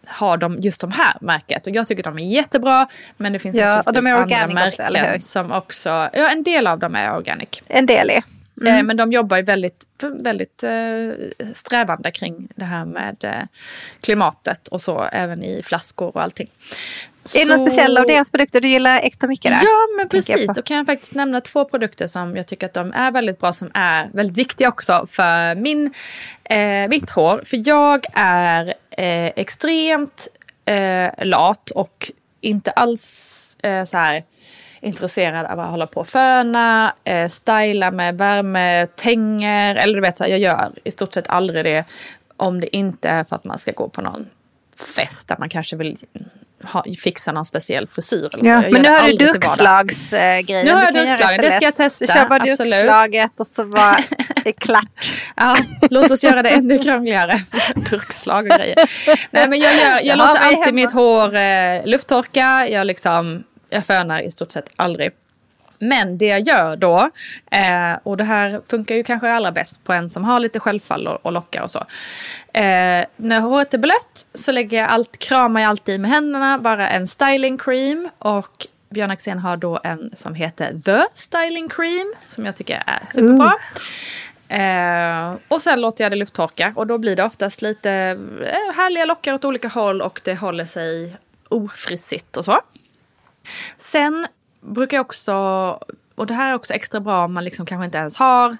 har de, just de här märket. Och jag tycker de är jättebra. Men det finns Ja, och de är andra organic också, märken som också... Ja, en del av dem är organic. En del är. Eh, Men de jobbar ju väldigt, väldigt eh, strävande kring det här med eh, klimatet och så, även i flaskor och allting. Är det någon Så- speciell av deras produkter du gillar extra mycket där? Ja, men precis. Då kan jag faktiskt nämna två produkter som jag tycker att de är väldigt bra, som är väldigt viktiga också för min, eh, mitt hår. För jag är eh, extremt eh, lat och inte alls eh, så här intresserad av att hålla på och föna, eh, styla med värme, tänger, eller du vet så här, jag gör i stort sett aldrig det om det inte är för att man ska gå på någon fest där man kanske vill ha, fixa någon speciell frisyr. Eller så. Ja, Jag men nu har du durkslagsgrejen. Nu har Du jag durkslagen, det ska jag testa, Du kör bara absolut. durkslaget och så bara det är klart. Ja, låt oss göra det ännu krångligare. Durkslag och grejer. Nej, men jag, gör, jag Det låter alltid hemma. mitt hår eh, lufttorka. Jag, liksom, jag fönar i stort sett aldrig. Men det jag gör då, eh, och det här funkar ju kanske allra bäst på en som har lite självfall och, lockar och så. Eh, när håret är blött så lägger jag allt, kramar jag alltid med händerna, bara en styling cream. Och Björn Axén har då en som heter The Styling Cream, som jag tycker är superbra. Eh, och sen låter jag det lufttorka och då blir det oftast lite härliga lockar åt olika håll och det håller sig ofrissigt och så. Sen brukar jag också, och det här är också extra bra om man liksom kanske inte ens har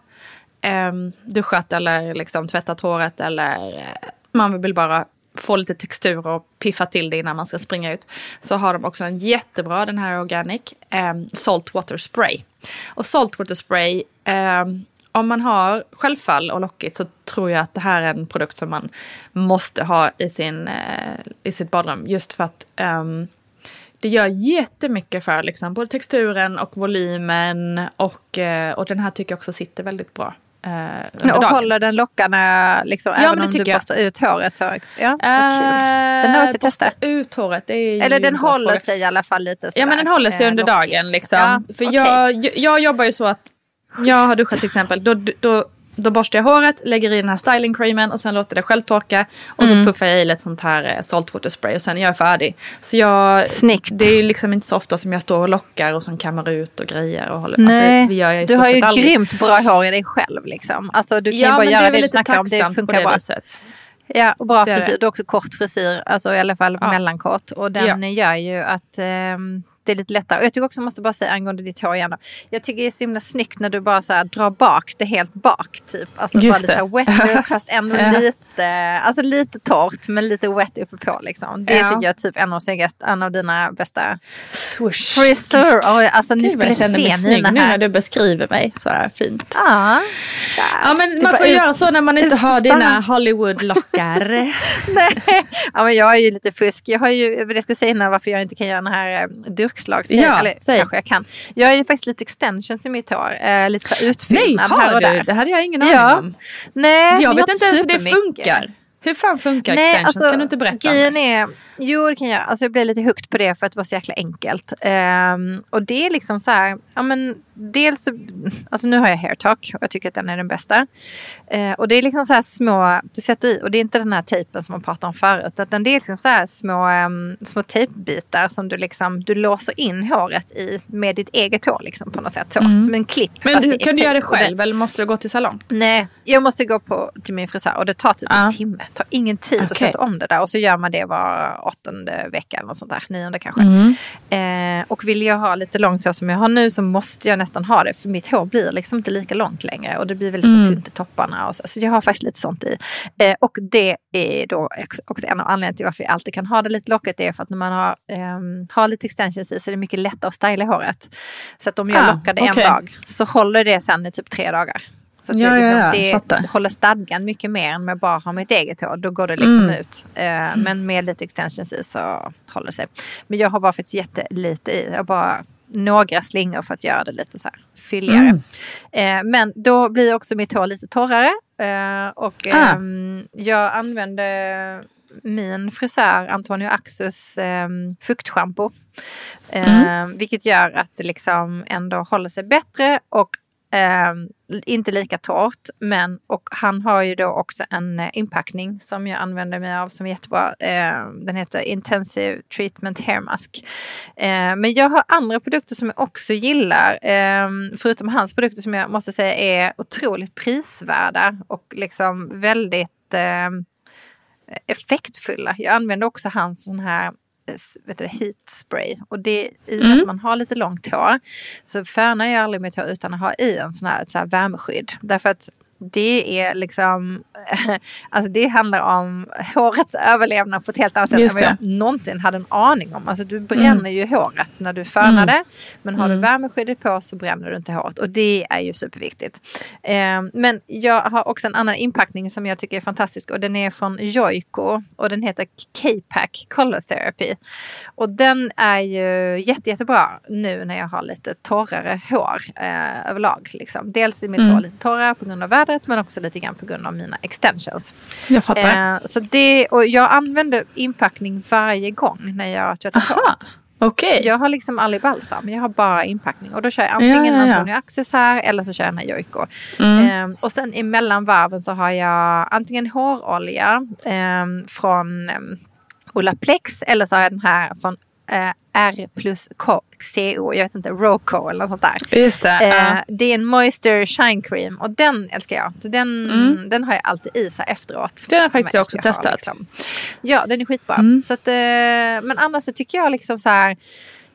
eh, duschat eller liksom tvättat håret eller eh, man vill bara få lite textur och piffa till det innan man ska springa ut. Så har de också en jättebra, den här Organic, eh, Salt Water Spray. Och Salt Water Spray, eh, om man har självfall och lockigt så tror jag att det här är en produkt som man måste ha i, sin, eh, i sitt badrum. Just för att ehm, det gör jättemycket för liksom, både texturen och volymen. Och, eh, och den här tycker jag också sitter väldigt bra. Eh, Och dagen. håller den lockarna liksom, Ja, men även om du borstar ut håret? Så, ja. Eh, Den måste jag testa. ut håret. Det är Eller den håller fråga. sig i alla fall lite Ja sådär, men den håller sig eh, under lockigt. dagen liksom. Ja, För okej. jag, jag jobbar ju så att jag har duschat till exempel. Då, då, då borstar jag håret, lägger i den här styling creamen och sen låter det själv torka. Och Mm. så puffar jag i lite sånt här eh, saltwater spray och sen är jag färdig. Så jag, Snyggt. det är liksom inte så ofta som jag står och lockar och sen kammar ut och grejer. Och håller, Nej, alltså, det gör jag i du har ju aldrig. grymt bra hår i dig själv. Liksom. Alltså, du kan ju Ja bara men det göra det väl du snackar om. Det funkar det bra. viset. Ja, och bra Det det. frisyr. Du har också kort frisyr, alltså i alla fall Ja. mellankort. Och den gör ju att ehm, det är lite lättare. Och jag tycker också, måste bara säga angående ditt hår igen. Då. Jag tycker det är så himla snyggt när du bara så här, drar bak det helt bak. Typ. Alltså bara Just lite så det. här wet look fast ändå lite, alltså lite torrt men lite wet uppe på. Liksom. Det Ja. tycker jag är typ en av, snyggaste, en av dina bästa. Och, alltså ni skulle jag se mina nu när här. du beskriver mig så här fint. Ja, Ja men man får ut- göra så när man inte har dina Hollywood-lockar. Nej, ja, men jag är ju lite fusk. Jag har ju, det ska jag säga innan varför jag inte kan göra den här eh, durkslagsgrejen. Ja, Eller säg. kanske jag kan. Jag har ju faktiskt lite extensions i mitt hår. Eh, lite så utfyllnad här och där. Det hade jag ingen aning Ja. om. Nej, Jag vet inte ens hur det funkar. Hur fan funkar Nej, extensions? alltså, kan du inte berätta? Grejen är, Jo, det kan jag. Alltså jag blir lite hooked på det för att det var så jäkla enkelt. Ehm, och det är liksom så här, ja men dels, alltså nu har jag hairtalk och jag tycker att den är den bästa. Eh, och det är liksom så här små, du sätter i, och det är inte den här tejpen som man pratade om förut, utan det är liksom så här små, um, små tejpbitar som du liksom, du låser in håret i med ditt eget hår liksom på något sätt. Så, Som en klipp. Men du, kan du göra det själv eller måste du gå till salong? Nej, jag måste gå på, till min frisör och det tar typ Ja. en timme. Det tar ingen tid att Okej. sätta om det där. Och så gör man det var åttonde vecka eller något sånt där. Nionde kanske. Eh, och vill jag ha lite långt hår som jag har nu så måste jag nästan ha det. För mitt hår blir liksom inte lika långt längre. Och det blir väldigt så tunt i topparna. Och så. så jag har faktiskt lite sånt i. Eh, och det är då också- en av anledningarna till varför jag alltid kan ha det lite lockigt. Det är för att när man har, ehm, har lite extensions i så är det mycket lättare att styla håret. Så att om jag Ah, lockar det okej. en dag så håller det sen i typ tre dagar. Så att Ja, det, ja, liksom, det fattar. håller stadgan mycket mer än med bara ha mitt eget hår. Då går det liksom Mm. ut. Eh, men med lite extensions i så håller det sig. Men jag har bara faktiskt jättelite i. Jag har bara några slingor för att göra det lite så här fylligare. Mm. Eh, men då blir också mitt hår lite torrare. Eh, och Ah. ehm, jag använde min frisör Antonio Axus eh, fuktschampo. Eh, Mm. Vilket gör att det liksom ändå håller sig bättre och eh, inte lika torrt. Men, och han har ju då också en eh, inpackning som jag använder mig av som är jättebra. Eh, den heter Intensive Treatment Hair Mask. Eh, men jag har andra produkter som jag också gillar. Eh, förutom hans produkter som jag måste säga är otroligt prisvärda och liksom väldigt eh, effektfulla. Jag använder också hans sån här vet du, heat spray. Och det i och med att man har lite långt hår så färnar jag aldrig mitt hår utan att ha i en sån här, ett så här värmeskydd. Därför att det är liksom, alltså det handlar om hårets överlevnad på ett helt annat sätt än vad jag. Mm. någonsin hade en aning om. Alltså du bränner ju håret när du förnar det. Men har du värmeskyddet på så bränner du inte håret. Och det är ju superviktigt. Eh, men jag har också en annan inpackning som jag tycker är fantastisk. Och den är från Joico. Och den heter K-Pack Color Therapy. Och den är ju jätte, jättebra nu när jag har lite torrare hår eh, överlag. Liksom. Dels är mitt Mm. hår lite torrare på grund av vädret men också lite grann på grund av mina extensions. Jag fattar. Eh, så det, och jag använder inpackning varje gång när jag tvättar håret. okej. Jag har liksom aldrig balsam, jag har bara inpackning. Och då kör jag antingen Ja, ja, ja. Antonio Axis här eller så kör jag Joico. Mm. Ehm, och sen emellan varven så har jag antingen hårolja ehm, från um, Olaplex eller så har jag den här från eh, R plus CO, jag vet inte, Roco eller något sånt där. Just det. Eh, ja. det är en Moisture Shine Cream och den älskar jag. Så den, den har jag alltid i sig efteråt. Den har faktiskt jag också har testat. liksom- Ja, den är skitbra. Mm. Så att, eh, men annars så tycker jag liksom så här.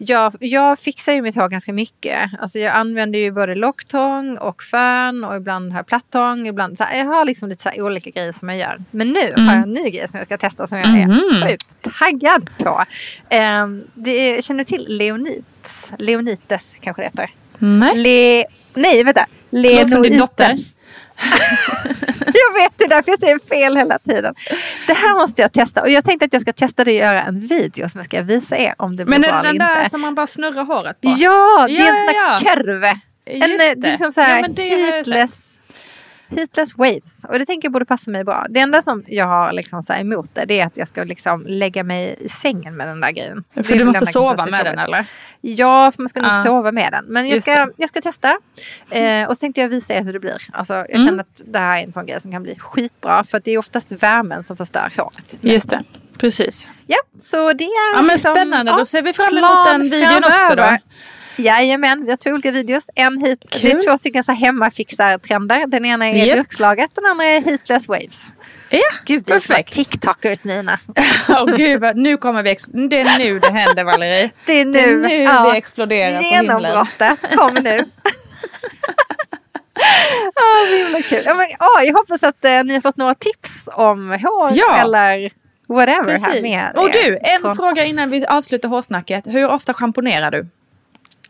Jag, jag fixar ju mitt hår ganska mycket. Alltså jag använder ju både locktång och fön och ibland har jag plattång. Ibland, så här, jag har liksom lite så olika grejer som jag gör. Men nu Mm. har jag en ny grej som jag ska testa som jag är sjukt taggad på. Eh, det är, känner du till Leonites? Leonites kanske det heter. Nej. Le... Nej, vänta. låter som din dotter. Jag vet, det är därför jag säger fel hela tiden. Det här måste jag testa. Och jag tänkte att jag ska testa det och göra en video som jag ska visa er om det blir Men är bra det den eller där inte. som man bara snurrar håret på? Ja, det är Ja, en sån ja, där kurve. En, det är liksom så här Ja, men det jag heatless, waves. Och det tänker jag borde passa mig bra. Det enda som jag har liksom så emot det, det är att jag ska liksom lägga mig i sängen med den där grejen. Det För du måste det enda som sova med den eller? Ja, för man ska nog Ja. sova med den. Men jag ska, jag ska testa. Eh, och så tänkte jag visa er hur det blir. Alltså, jag Mm. känner att det här är en sån grej som kan bli skitbra. För att det är oftast värmen som förstör håret. Just det. Precis. Ja, så det är Ja men liksom, spännande, ja, då ser vi fram emot den videon också då. Jajamän, vi har två olika videos. En hit, det Kul. är två stycken så hemmafixar-trender. Den ena är Japp. durkslaget, den andra är heatless waves. Ja, Gud, vi är perfekt. TikTokers Nina. Åh gud, nu kommer vi, det är nu det händer Valerie. Det är nu, Det är nu ja, vi exploderar. Genombrottet kommer nu. Det är himla kul. Ja, men, åh, jag hoppas att eh, ni har fått några tips om hår Ja. eller whatever här med Och du, en fråga oss. innan vi avslutar hårsnacket. Hur ofta schamponerar du?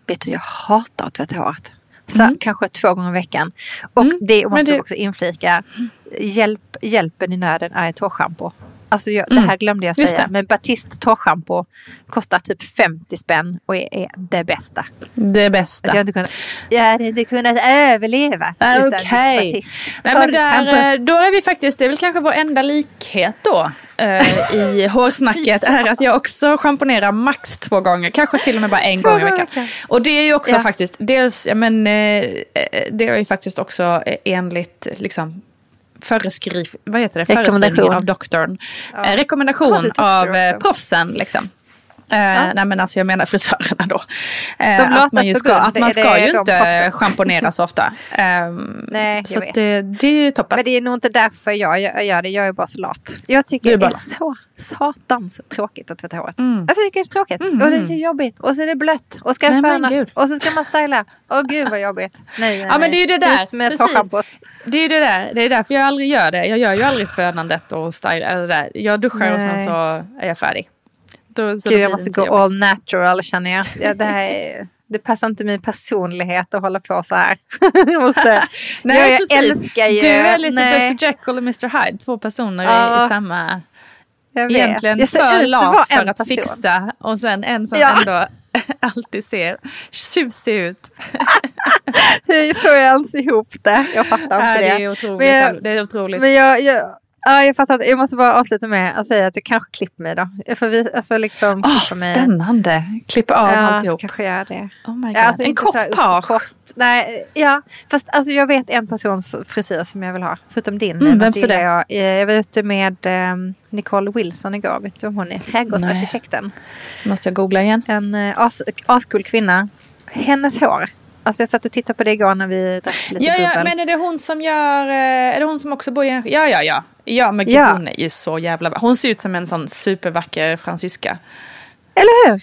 Vet du, jag hatar att tvätta håret. Så kanske två gånger i veckan. Och Mm. det måste det- jag också inflika. Hjälp, hjälpen i nöden är ett hårschampo. Alltså jag, Mm. det här glömde jag säga. Men Batiste torrschampo kostar typ 50 spänn och är, är det bästa. Det bästa. Alltså jag, inte kunnat, jag hade inte kunnat överleva Ah, utan Okej. Batiste Nej men torrschampo. där, eh, då är vi faktiskt, det är väl kanske vår enda likhet då. Eh, i hårsnacket är att jag också schamponerar max två gånger, kanske till och med bara en Två gång i veckan. Och det är ju också Ja. faktiskt, dels, ja, men, eh, det är ju faktiskt också eh, enligt liksom, föreskriv, vad heter det? Rekommendation. Föreskrivning av doktorn. Ja. Eh, Ja, rekommendation är doktor av eh, proffsen liksom. Eh, Nej men alltså jag menar frisörerna då. Eh, att man ju ska, att man ska det ju inte schamponera så ofta. Ehm, Nej, så det, det är ju toppen. Men det är nog inte därför jag gör, det. Jag är bara så lat. Jag tycker Du är det är så satans tråkigt att tvätta håret. Mm. Alltså det är så tråkigt. Och det är så jobbigt. Och så är det blött. Och ska Nej, fönas. Och så ska man styla. Åh gud vad jobbigt. Nej, nej, Ja men det är ju det där. Ut med Precis. Det är ju det där. Det är därför jag aldrig gör det. Jag gör ju aldrig fönandet och det där. Jag duschar och sen så är jag färdig. Då, så Gud jag det måste gå jobbigt. all natural känner jag. Ja, det, här är, det passar inte min personlighet att hålla på så här. jag, måste, Nej, jag, jag precis. älskar ju... Du är lite nej, Dr Jekyll och Mr Hyde. Två personer i, Ja. i samma... jag. Egentligen Jag för lat för att person. fixa. Och sen en som Ja. ändå alltid ser tjusig ut. Hur får jag ens ihop det? Jag fattar inte det. det är otroligt. Men jag- det är otroligt. Men jag, jag, ja, jag fattar. Jag måste bara avsluta med att säga att jag kanske klipper mig då. Jag får, vi- jag får liksom Åh, klippa mig. spännande. Klippa av Ja, alltihop. kanske gör det. Oh my God. Ja, alltså en kort så här page. Kort, nej, ja, fast alltså jag vet en persons frisyr som jag vill ha. Förutom din. Mm, vem gillar det? Jag, Eh, jag var ute med um, Nicole Wilson igår. Vet du om hon är? Trädgårdsarkitekten. Måste jag googla igen. En uh, as, ascool kvinna. Hennes hår. Alltså jag satt och tittade på det igår när vi drack lite Ja, ja, bubbel. men är det hon som gör... eh, Är det hon som också bor i en... Ja, ja, ja. Ja, men gud, Ja. hon är ju så jävla... Hon ser ut som en sån supervacker fransyska. Eller hur?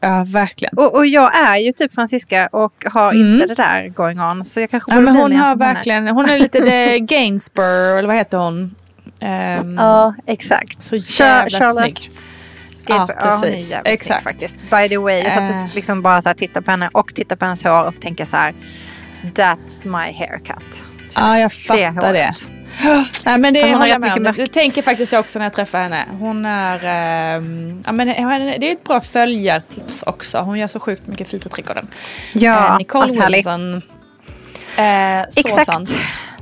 Ja, verkligen. Och, och jag är ju typ fransyska och har inte det där going on. Så jag kanske Ja, men hon har verkligen... Hon är lite the Gainsborough, eller vad heter hon? Ehm, Ja, exakt. Så Char- jävla Charlotte snygg. Ja, Ja, precis. jävligt Exakt. faktiskt. By the way, jag satt Eh. och liksom bara så här tittade på henne och tittade på hennes hår och så tänker jag så här. That's my haircut. Ja, jag fattar det. håret. Nej, men det hon håller jag med om. Det, det tänker faktiskt jag också när jag träffar henne. Hon är... ehm, ja, men det är ett bra följartips också. Hon gör så sjukt mycket fint i trädgården. Ja, Eh, Nicole ashärlig. Wilson. Eh, så Exakt. sant.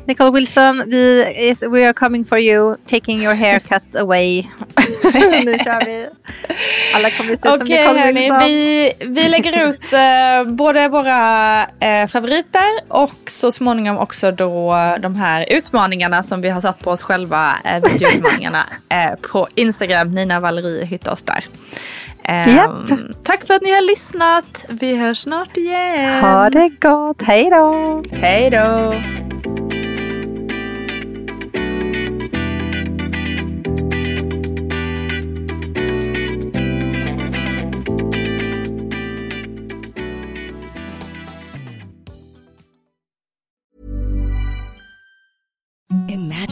Nicole Wilson, vi is, we are coming for you. Taking your haircut away. nu kör vi. Alla kommer se ut som Okej Nicole hörni, Wilson. vi, vi lägger ut eh, både våra eh, favoriter och så småningom också då de här utmaningarna som vi har satt på oss själva, eh, videoutmaningarna eh, på Instagram. Nina Valerie hittar oss där. Eh, Japp. Tack för att ni har lyssnat. Vi hörs snart igen. Ha det gott. Hej då. Hej då.